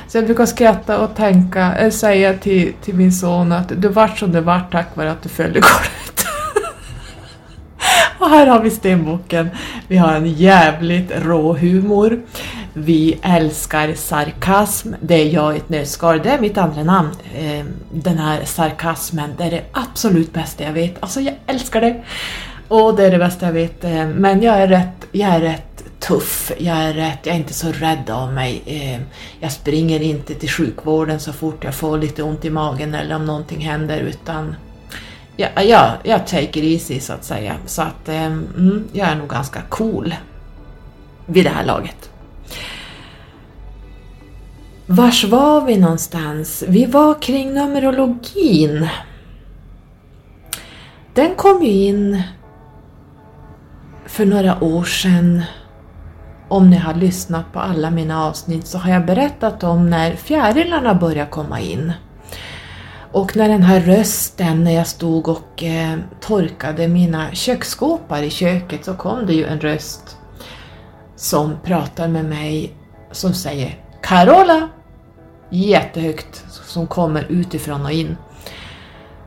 Så jag brukar skratta och tänka, äh, säga till, till min son att du vart som det vart tack vare att du följde golvet. och här har vi stenbocken. Vi har en jävligt rå humor. Vi älskar sarkasm, det är jag i ett nötskal, det är mitt andra namn. Ehm, den här sarkasmen, det är det absolut bästa jag vet. Alltså jag älskar det! Och det är det bästa jag vet. Ehm, men jag är rätt, jag är rätt tuff, jag är rätt, jag är inte så rädd av mig. Ehm, jag springer inte till sjukvården så fort jag får lite ont i magen eller om någonting händer utan ja, ja, jag take it easy så att säga. Så att mm, jag är nog ganska cool vid det här laget. Vars var vi någonstans? Vi var kring Numerologin. Den kom ju in för några år sedan. Om ni har lyssnat på alla mina avsnitt så har jag berättat om när fjärilarna började komma in. Och när den här rösten, när jag stod och eh, torkade mina köksskåpar i köket så kom det ju en röst som pratar med mig som säger Carola! Jättehögt som kommer utifrån och in.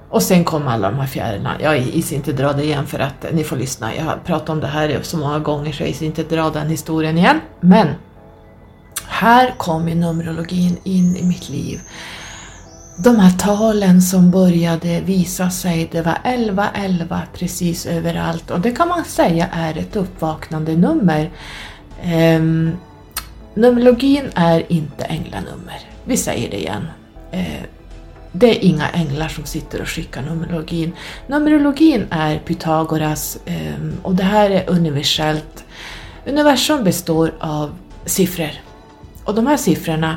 Och sen kommer alla de här fjärilarna. Jag gissar inte dra det igen för att ni får lyssna. Jag har pratat om det här så många gånger så jag gissar inte dra den historien igen. Men här kom ju Numerologin in i mitt liv. De här talen som började visa sig, det var 1111 precis överallt och det kan man säga är ett uppvaknande nummer. Um, numerologin är inte änglanummer. Vi säger det igen. Eh, det är inga änglar som sitter och skickar numerologin. Numerologin är Pythagoras eh, och det här är universellt. Universum består av siffror. Och de här siffrorna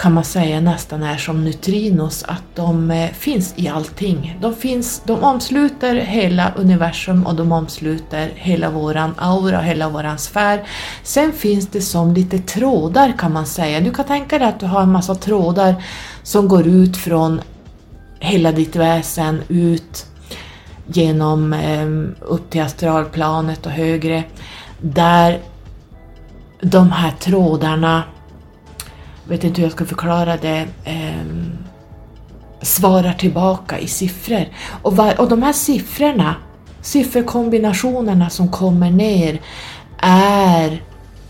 kan man säga nästan är som neutrinos, att de eh, finns i allting. De, finns, de omsluter hela universum och de omsluter hela våran aura, hela våran sfär. Sen finns det som lite trådar kan man säga. Du kan tänka dig att du har en massa trådar som går ut från hela ditt väsen, ut genom ehm, upp till astralplanet och högre, där de här trådarna vet inte hur jag ska förklara det, eh, svarar tillbaka i siffror. Och, var, och de här siffrorna, sifferkombinationerna som kommer ner, är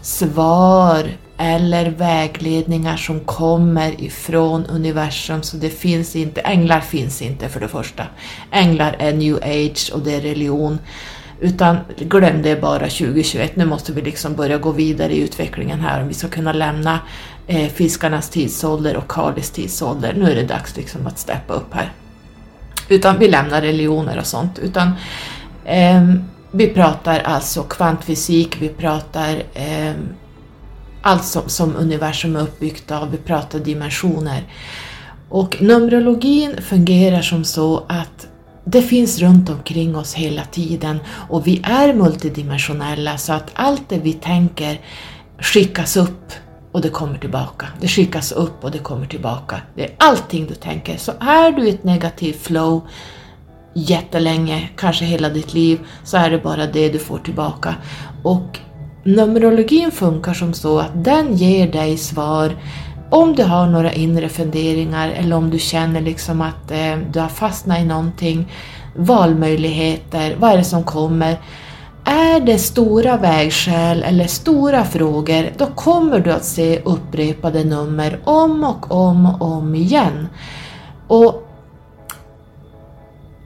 svar eller vägledningar som kommer ifrån universum, så det finns inte, änglar finns inte för det första. Änglar är new age och det är religion. Utan glöm det bara 2021, nu måste vi liksom börja gå vidare i utvecklingen här om vi ska kunna lämna eh, fiskarnas tidsålder och Kalis tidsålder. Nu är det dags liksom att steppa upp här. Utan vi lämnar religioner och sånt. Utan eh, vi pratar alltså kvantfysik, vi pratar eh, allt som, som universum är uppbyggt av, vi pratar dimensioner. Och Numerologin fungerar som så att det finns runt omkring oss hela tiden och vi är multidimensionella så att allt det vi tänker skickas upp och det kommer tillbaka. Det skickas upp och det kommer tillbaka. Det är allting du tänker. Så är du i ett negativt flow jättelänge, kanske hela ditt liv, så är det bara det du får tillbaka. Och Numerologin funkar som så att den ger dig svar om du har några inre funderingar eller om du känner liksom att eh, du har fastnat i någonting, valmöjligheter, vad är det som kommer? Är det stora vägskäl eller stora frågor, då kommer du att se upprepade nummer om och om och om igen. Och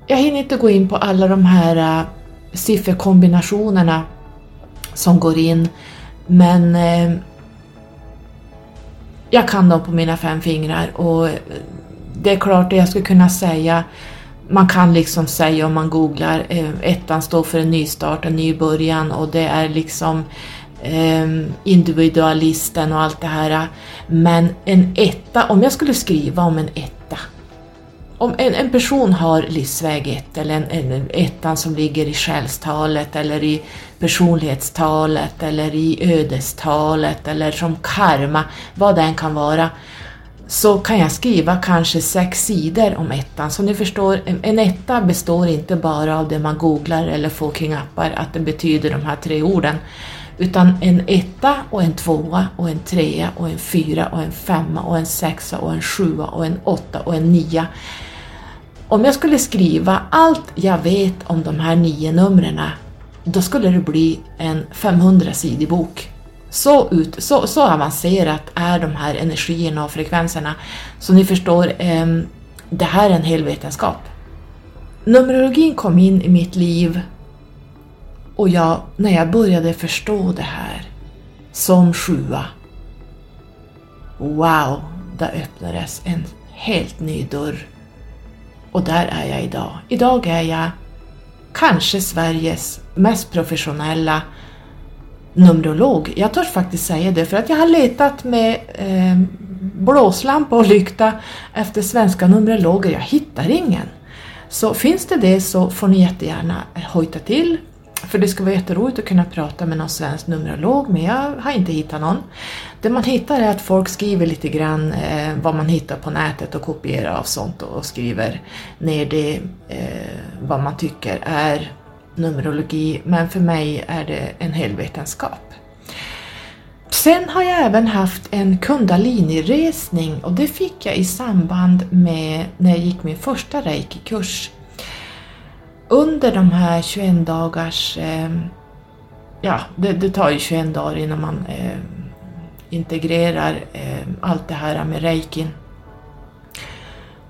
jag hinner inte gå in på alla de här uh, sifferkombinationerna som går in, men uh, jag kan dem på mina fem fingrar och äh, det är klart att jag skulle kunna säga man kan liksom säga om man googlar, eh, ettan står för en nystart, en ny början och det är liksom eh, individualisten och allt det här. Men en etta, om jag skulle skriva om en etta, om en, en person har livsväg 1 eller en, en ettan som ligger i själstalet eller i personlighetstalet eller i ödestalet eller som karma, vad det än kan vara, så kan jag skriva kanske sex sidor om ettan. Så ni förstår, en etta består inte bara av det man googlar eller får kring appar, att det betyder de här tre orden. Utan en etta och en tvåa och en trea och en fyra och en femma och en sexa och en sjua och en åtta och en nia. Om jag skulle skriva allt jag vet om de här nio numren, då skulle det bli en 500-sidig bok. Så, ut, så, så avancerat är de här energierna och frekvenserna. Så ni förstår, eh, det här är en hel vetenskap. Numerologin kom in i mitt liv och jag, när jag började förstå det här som sjua, wow, där öppnades en helt ny dörr. Och där är jag idag. Idag är jag kanske Sveriges mest professionella Numerolog. Jag törs faktiskt säga det för att jag har letat med eh, blåslampa och lykta efter svenska numerologer. Jag hittar ingen. Så finns det det så får ni jättegärna hojta till. För det ska vara jätteroligt att kunna prata med någon svensk numerolog men jag har inte hittat någon. Det man hittar är att folk skriver lite grann eh, vad man hittar på nätet och kopierar av sånt och skriver ner det eh, vad man tycker är Numerologi, men för mig är det en hel vetenskap. Sen har jag även haft en kundalini-resning och det fick jag i samband med när jag gick min första reiki-kurs. Under de här 21 dagars, eh, ja det, det, tar ju 21 dagar innan man eh, integrerar eh, allt det här med reikin.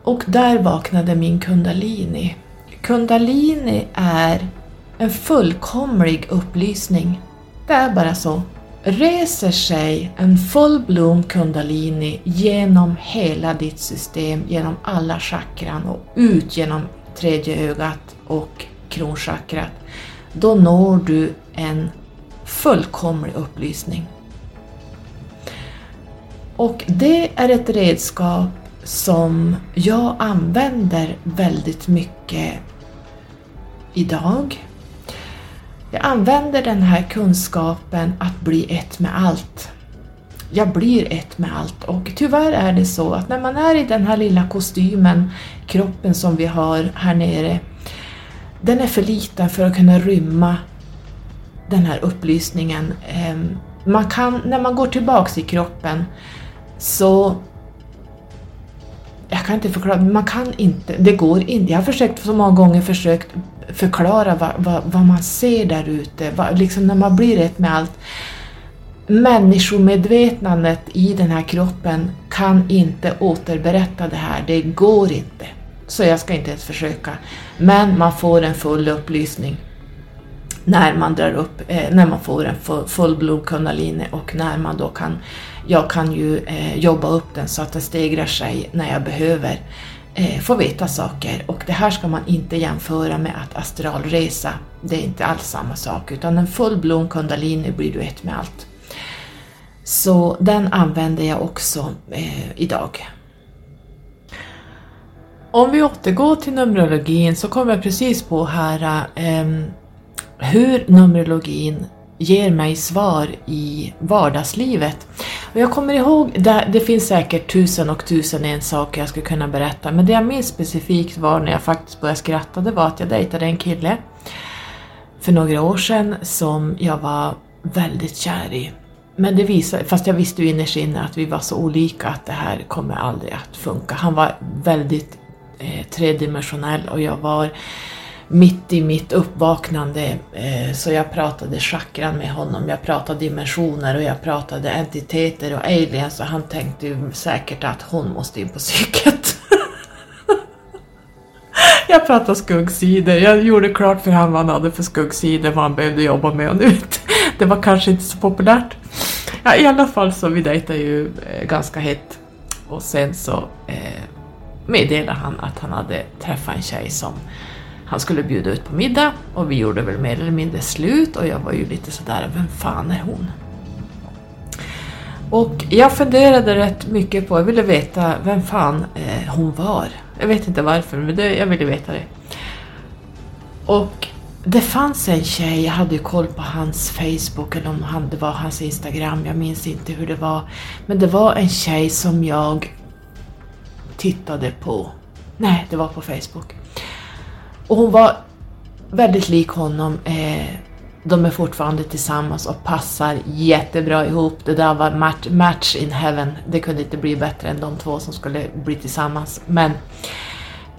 Och där vaknade min kundalini. Kundalini är en fullkomlig upplysning. Det är bara så. Reser sig en full-bloom kundalini genom hela ditt system, genom alla chakran och ut genom tredje ögat och kronchakrat, då når du en fullkomlig upplysning. Och det är ett redskap som jag använder väldigt mycket idag jag använder den här kunskapen att bli ett med allt. Jag blir ett med allt och tyvärr är det så att när man är i den här lilla kostymen, kroppen som vi har här nere, den är för liten för att kunna rymma den här upplysningen. Ehm, man kan, när man går tillbaks i kroppen så jag kan inte förklara, man kan inte, det går inte. Jag har försökt så många gånger försökt förklara vad, vad, vad man ser där ute, liksom när man blir ett med allt. Människomedvetandet i den här kroppen kan inte återberätta det här, det går inte. Så jag ska inte ens försöka. Men man får en full upplysning när man drar upp, eh, när man får en full, full blod kundalini och när man då kan, jag kan ju eh, jobba upp den så att den stegrar sig när jag behöver eh, få veta saker och det här ska man inte jämföra med att astralresa. Det är inte alls samma sak utan en full-blown kundalini blir du ett med allt. Så den använder jag också eh, idag. Om vi återgår till Numerologin så kom jag precis på här eh, hur Numerologin ger mig svar i vardagslivet. Och jag kommer ihåg, det, det finns säkert tusen och tusen en saker jag skulle kunna berätta, men det jag minns specifikt var när jag faktiskt började skratta, det var att jag dejtade en kille för några år sedan som jag var väldigt kär i. Men det visade, fast jag visste ju innerst inne att vi var så olika att det här kommer aldrig att funka. Han var väldigt eh, tredimensionell och jag var mitt i mitt uppvaknande eh, så jag pratade chakran med honom, jag pratade dimensioner och jag pratade entiteter och aliens och han tänkte ju säkert att hon måste in på psyket. jag pratade skuggsidor, jag gjorde klart för honom vad han hade för skuggsidor, vad han behövde jobba med och nu det var kanske inte så populärt. Ja, I alla fall så vi dejtade ju eh, ganska hett och sen så eh, meddelade han att han hade träffat en tjej som han skulle bjuda ut på middag och vi gjorde väl mer eller mindre slut och jag var ju lite sådär, vem fan är hon? Och jag funderade rätt mycket på, jag ville veta vem fan eh, hon var. Jag vet inte varför, men det, jag ville veta det. Och det fanns en tjej, jag hade ju koll på hans Facebook eller om han, det var hans Instagram, jag minns inte hur det var. Men det var en tjej som jag tittade på. Nej, det var på Facebook. Och hon var väldigt lik honom. Eh, de är fortfarande tillsammans och passar jättebra ihop. Det där var match, match in heaven. Det kunde inte bli bättre än de två som skulle bli tillsammans. Men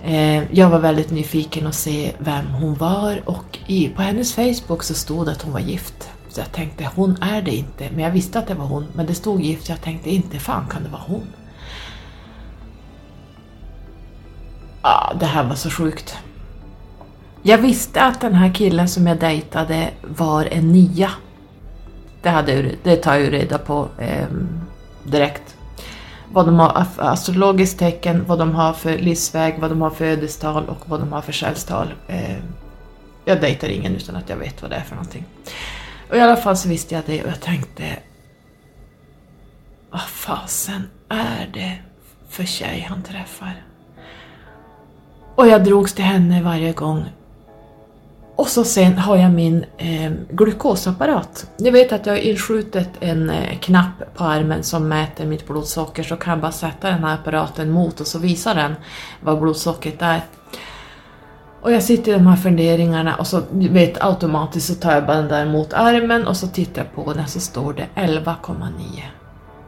eh, jag var väldigt nyfiken att se vem hon var och i, på hennes Facebook så stod det att hon var gift. Så jag tänkte, hon är det inte. Men jag visste att det var hon. Men det stod gift, så jag tänkte, inte fan kan det vara hon. Ah, det här var så sjukt. Jag visste att den här killen som jag dejtade var en nia. Det, hade, det tar jag ju reda på eh, direkt. Vad de har för astrologiskt tecken, vad de har för livsväg, vad de har för ödestal och vad de har för själstal. Eh, jag dejtar ingen utan att jag vet vad det är för någonting. Och i alla fall så visste jag det och jag tänkte vad fasen är det för tjej han träffar? Och jag drogs till henne varje gång och så sen har jag min eh, glukosapparat. Ni vet att jag har inskjutit en eh, knapp på armen som mäter mitt blodsocker så kan jag bara sätta den här apparaten mot och så visar den vad blodsockret är. Och jag sitter i de här funderingarna och så vet automatiskt så tar jag bara den där mot armen och så tittar jag på den så står det 11,9.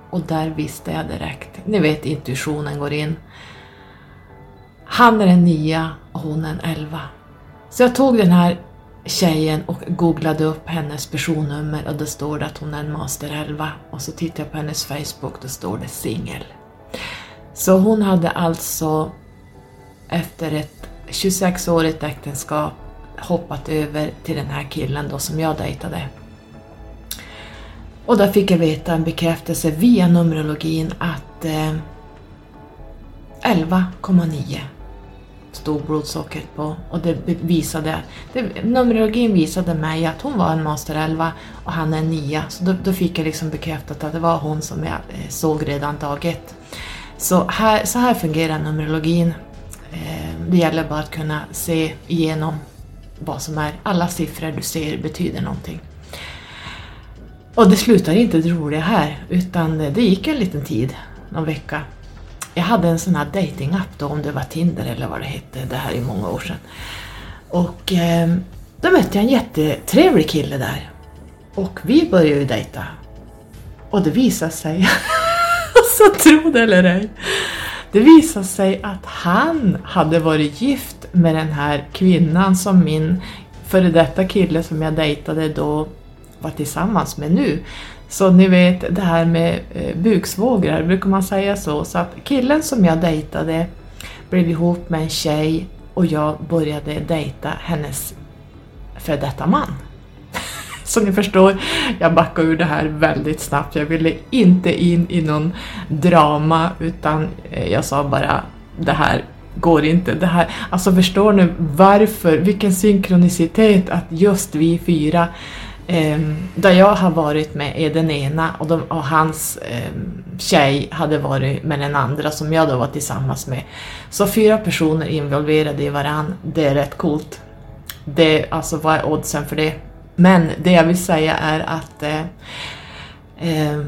Och där visste jag direkt. Ni vet intuitionen går in. Han är en nia och hon är en elva. Så jag tog den här tjejen och googlade upp hennes personnummer och då står det att hon är en master 11 och så tittar jag på hennes Facebook och då står det singel. Så hon hade alltså efter ett 26-årigt äktenskap hoppat över till den här killen då som jag dejtade. Och där fick jag veta en bekräftelse via Numerologin att eh, 11,9 stod blodsockret på och det visade, det, Numerologin visade mig att hon var en master 11 och han är en 9 så då, då, fick jag liksom bekräftat att det var hon som jag eh, såg redan dag ett. Så här, så här fungerar Numerologin. Eh, det gäller bara att kunna se igenom vad som är, alla siffror du ser betyder någonting. Och det slutar inte det roliga här, utan det gick en liten tid, någon vecka, jag hade en sån här datingapp då, om det var Tinder eller vad det hette, det här är många år sedan. Och eh, då mötte jag en jättetrevlig kille där. Och vi började ju dejta. Och det visade sig, så alltså, tro det eller ej, det visade sig att han hade varit gift med den här kvinnan som min före detta kille som jag dejtade då var tillsammans med nu. Så ni vet det här med eh, buksvågrar, brukar man säga så? Så att killen som jag dejtade blev ihop med en tjej och jag började dejta hennes före detta man. Så ni förstår, jag backade ur det här väldigt snabbt. Jag ville inte in i någon drama utan eh, jag sa bara det här går inte. Det här, alltså förstår ni varför, vilken synkronicitet att just vi fyra Ehm, där jag har varit med är den ena och, de, och hans eh, tjej hade varit med den andra som jag då var tillsammans med. Så fyra personer involverade i varann, det är rätt coolt. Det, alltså vad är oddsen för det? Men det jag vill säga är att eh, eh,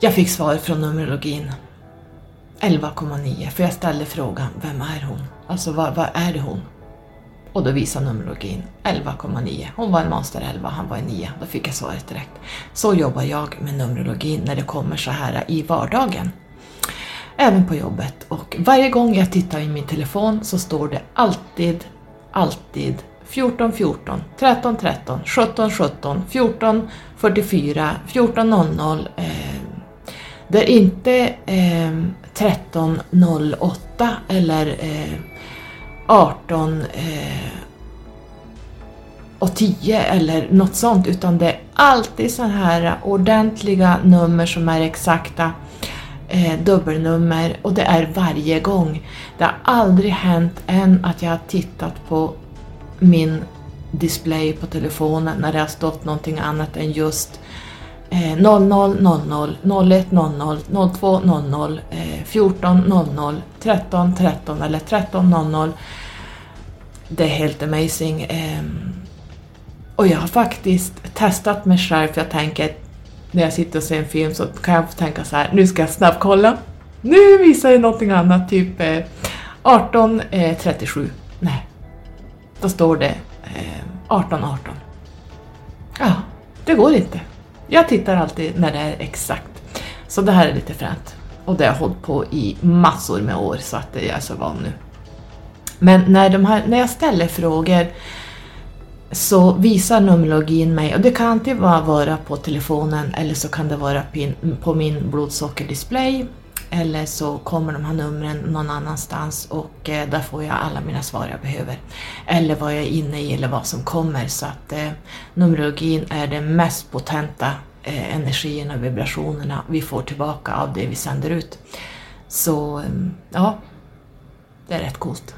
jag fick svar från Numerologin 11,9 för jag ställde frågan, vem är hon? Alltså vad, vad är det hon? Och då visade Numerologin 11,9. Hon var en master 11, han var en 9. Då fick jag svaret direkt. Så jobbar jag med Numerologin när det kommer så här i vardagen. Även på jobbet. Och varje gång jag tittar i min telefon så står det alltid, alltid 14 14, 13 13, 17 17, 14 44, 14 00. Eh, det är inte eh, 13 08 eller eh, 18 eh, och 10 eller något sånt utan det är alltid så här ordentliga nummer som är exakta eh, dubbelnummer och det är varje gång. Det har aldrig hänt än att jag har tittat på min display på telefonen när det har stått någonting annat än just 00 00 01 00 02 00 14 00 13 13 eller 13 00. Det är helt amazing. Ehm, och jag har faktiskt testat mig själv för jag tänker när jag sitter och ser en film så kan jag tänka så här, nu ska jag snabbt kolla. Nu visar det någonting annat, typ eh, 18.37. Nej, då står det ehm, 18.18. 18. Ja, det går inte. Jag tittar alltid när det är exakt. Så det här är lite fränt. Och det har jag hållit på i massor med år så att jag är så van nu. Men när, de här, när jag ställer frågor så visar Numerologin mig, och det kan alltid vara på telefonen eller så kan det vara på min blodsockerdisplay eller så kommer de här numren någon annanstans och eh, där får jag alla mina svar jag behöver. Eller vad jag är inne i eller vad som kommer. Så att eh, Numerologin är den mest potenta eh, energierna och vibrationerna vi får tillbaka av det vi sänder ut. Så ehm, ja, det är rätt coolt.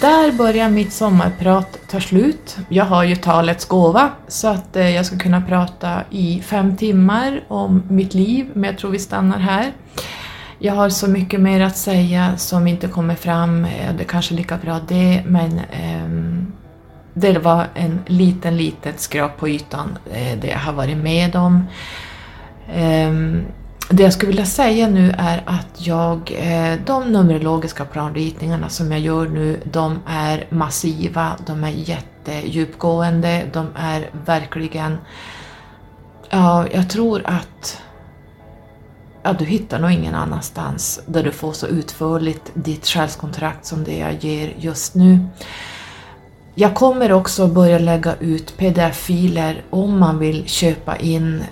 Där börjar mitt sommarprat ta slut. Jag har ju talets gåva så att eh, jag ska kunna prata i fem timmar om mitt liv, men jag tror vi stannar här. Jag har så mycket mer att säga som inte kommer fram, eh, det är kanske lika bra det, men eh, det var en liten, litet skrap på ytan, eh, det jag har varit med om. Eh, det jag skulle vilja säga nu är att jag, eh, de numerologiska planritningarna som jag gör nu, de är massiva, de är jättedjupgående, de är verkligen... Ja, jag tror att ja, du hittar nog ingen annanstans där du får så utförligt ditt själskontrakt som det jag ger just nu. Jag kommer också börja lägga ut pdf-filer om man vill köpa in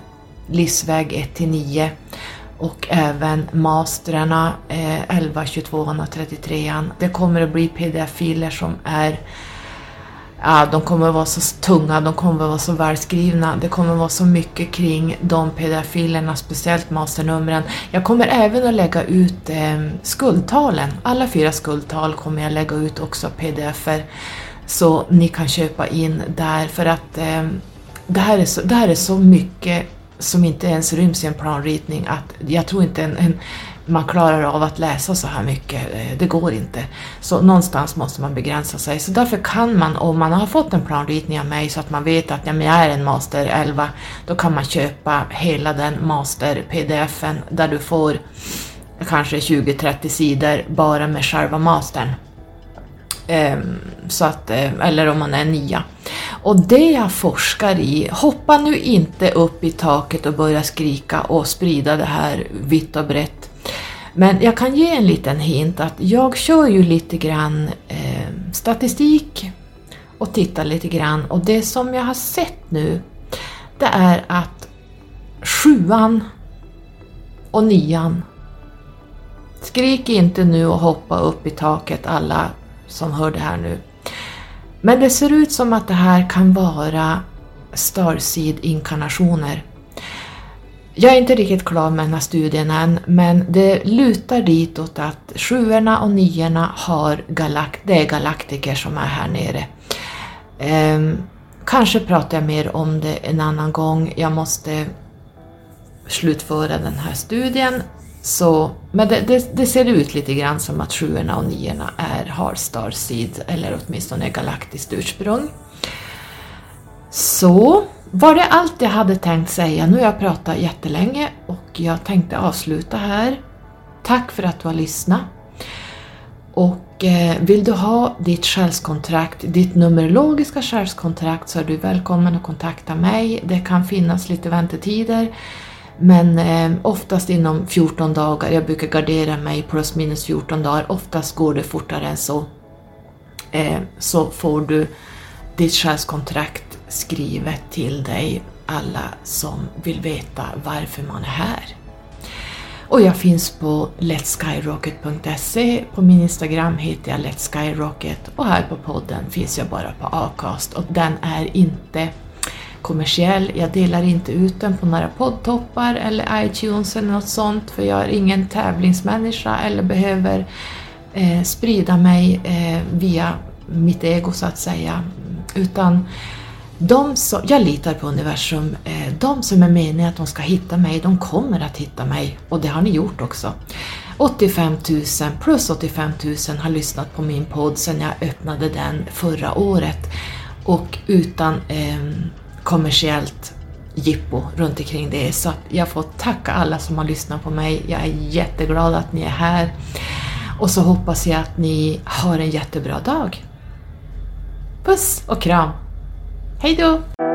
livsväg 1 till 9 och även masterna eh, 11, 22 och 33 Det kommer att bli pdf-filer som är Ja, de kommer att vara så tunga, de kommer att vara så välskrivna. Det kommer att vara så mycket kring de pdf-filerna, speciellt masternumren. Jag kommer även att lägga ut eh, skuldtalen. Alla fyra skuldtal kommer jag lägga ut också pdf-er. Så ni kan köpa in där för att eh, det, här är så, det här är så mycket som inte ens ryms i en planritning. Att jag tror inte en, en, man klarar av att läsa så här mycket, eh, det går inte. Så någonstans måste man begränsa sig. Så därför kan man, om man har fått en planritning av mig så att man vet att ja, jag är en master 11, då kan man köpa hela den master-pdfen där du får kanske 20-30 sidor bara med själva mastern. Ehm, så att, eh, eller om man är nia. Och det jag forskar i, hoppa nu inte upp i taket och börja skrika och sprida det här vitt och brett. Men jag kan ge en liten hint att jag kör ju lite grann eh, statistik och tittar lite grann och det som jag har sett nu det är att sjuan och nian Skrik inte nu och hoppa upp i taket alla som hör det här nu. Men det ser ut som att det här kan vara Starseed-inkarnationer. Jag är inte riktigt klar med den här studien än, men det lutar ditåt att sjuorna och niorna har galak det är galaktiker som är här nere. Um, kanske pratar jag mer om det en annan gång. Jag måste slutföra den här studien. Så, men det, det, det ser ut lite grann som att sjuorna och niorna är, har Starseed, eller åtminstone galaktiskt ursprung. Så var det allt jag hade tänkt säga. Nu har jag pratat jättelänge och jag tänkte avsluta här. Tack för att du har lyssnat. Och eh, vill du ha ditt själskontrakt, ditt numerologiska själskontrakt så är du välkommen att kontakta mig. Det kan finnas lite väntetider men eh, oftast inom 14 dagar, jag brukar gardera mig plus minus 14 dagar, oftast går det fortare än så. Eh, så får du ditt själskontrakt skrivet till dig, alla som vill veta varför man är här. Och jag finns på letskyrocket.se, på min Instagram heter jag letskyrocket och här på podden finns jag bara på Acast och den är inte kommersiell. Jag delar inte ut den på några poddtoppar eller iTunes eller något sånt för jag är ingen tävlingsmänniska eller behöver eh, sprida mig eh, via mitt ego så att säga. Utan de som, jag litar på universum. Eh, de som är meningen att de ska hitta mig, de kommer att hitta mig. Och det har ni gjort också. 85 000 plus 85 000 har lyssnat på min podd sedan jag öppnade den förra året. Och utan eh, kommersiellt jippo runt omkring det. Så jag får tacka alla som har lyssnat på mig. Jag är jätteglad att ni är här. Och så hoppas jag att ni har en jättebra dag. Puss och kram! Hej då!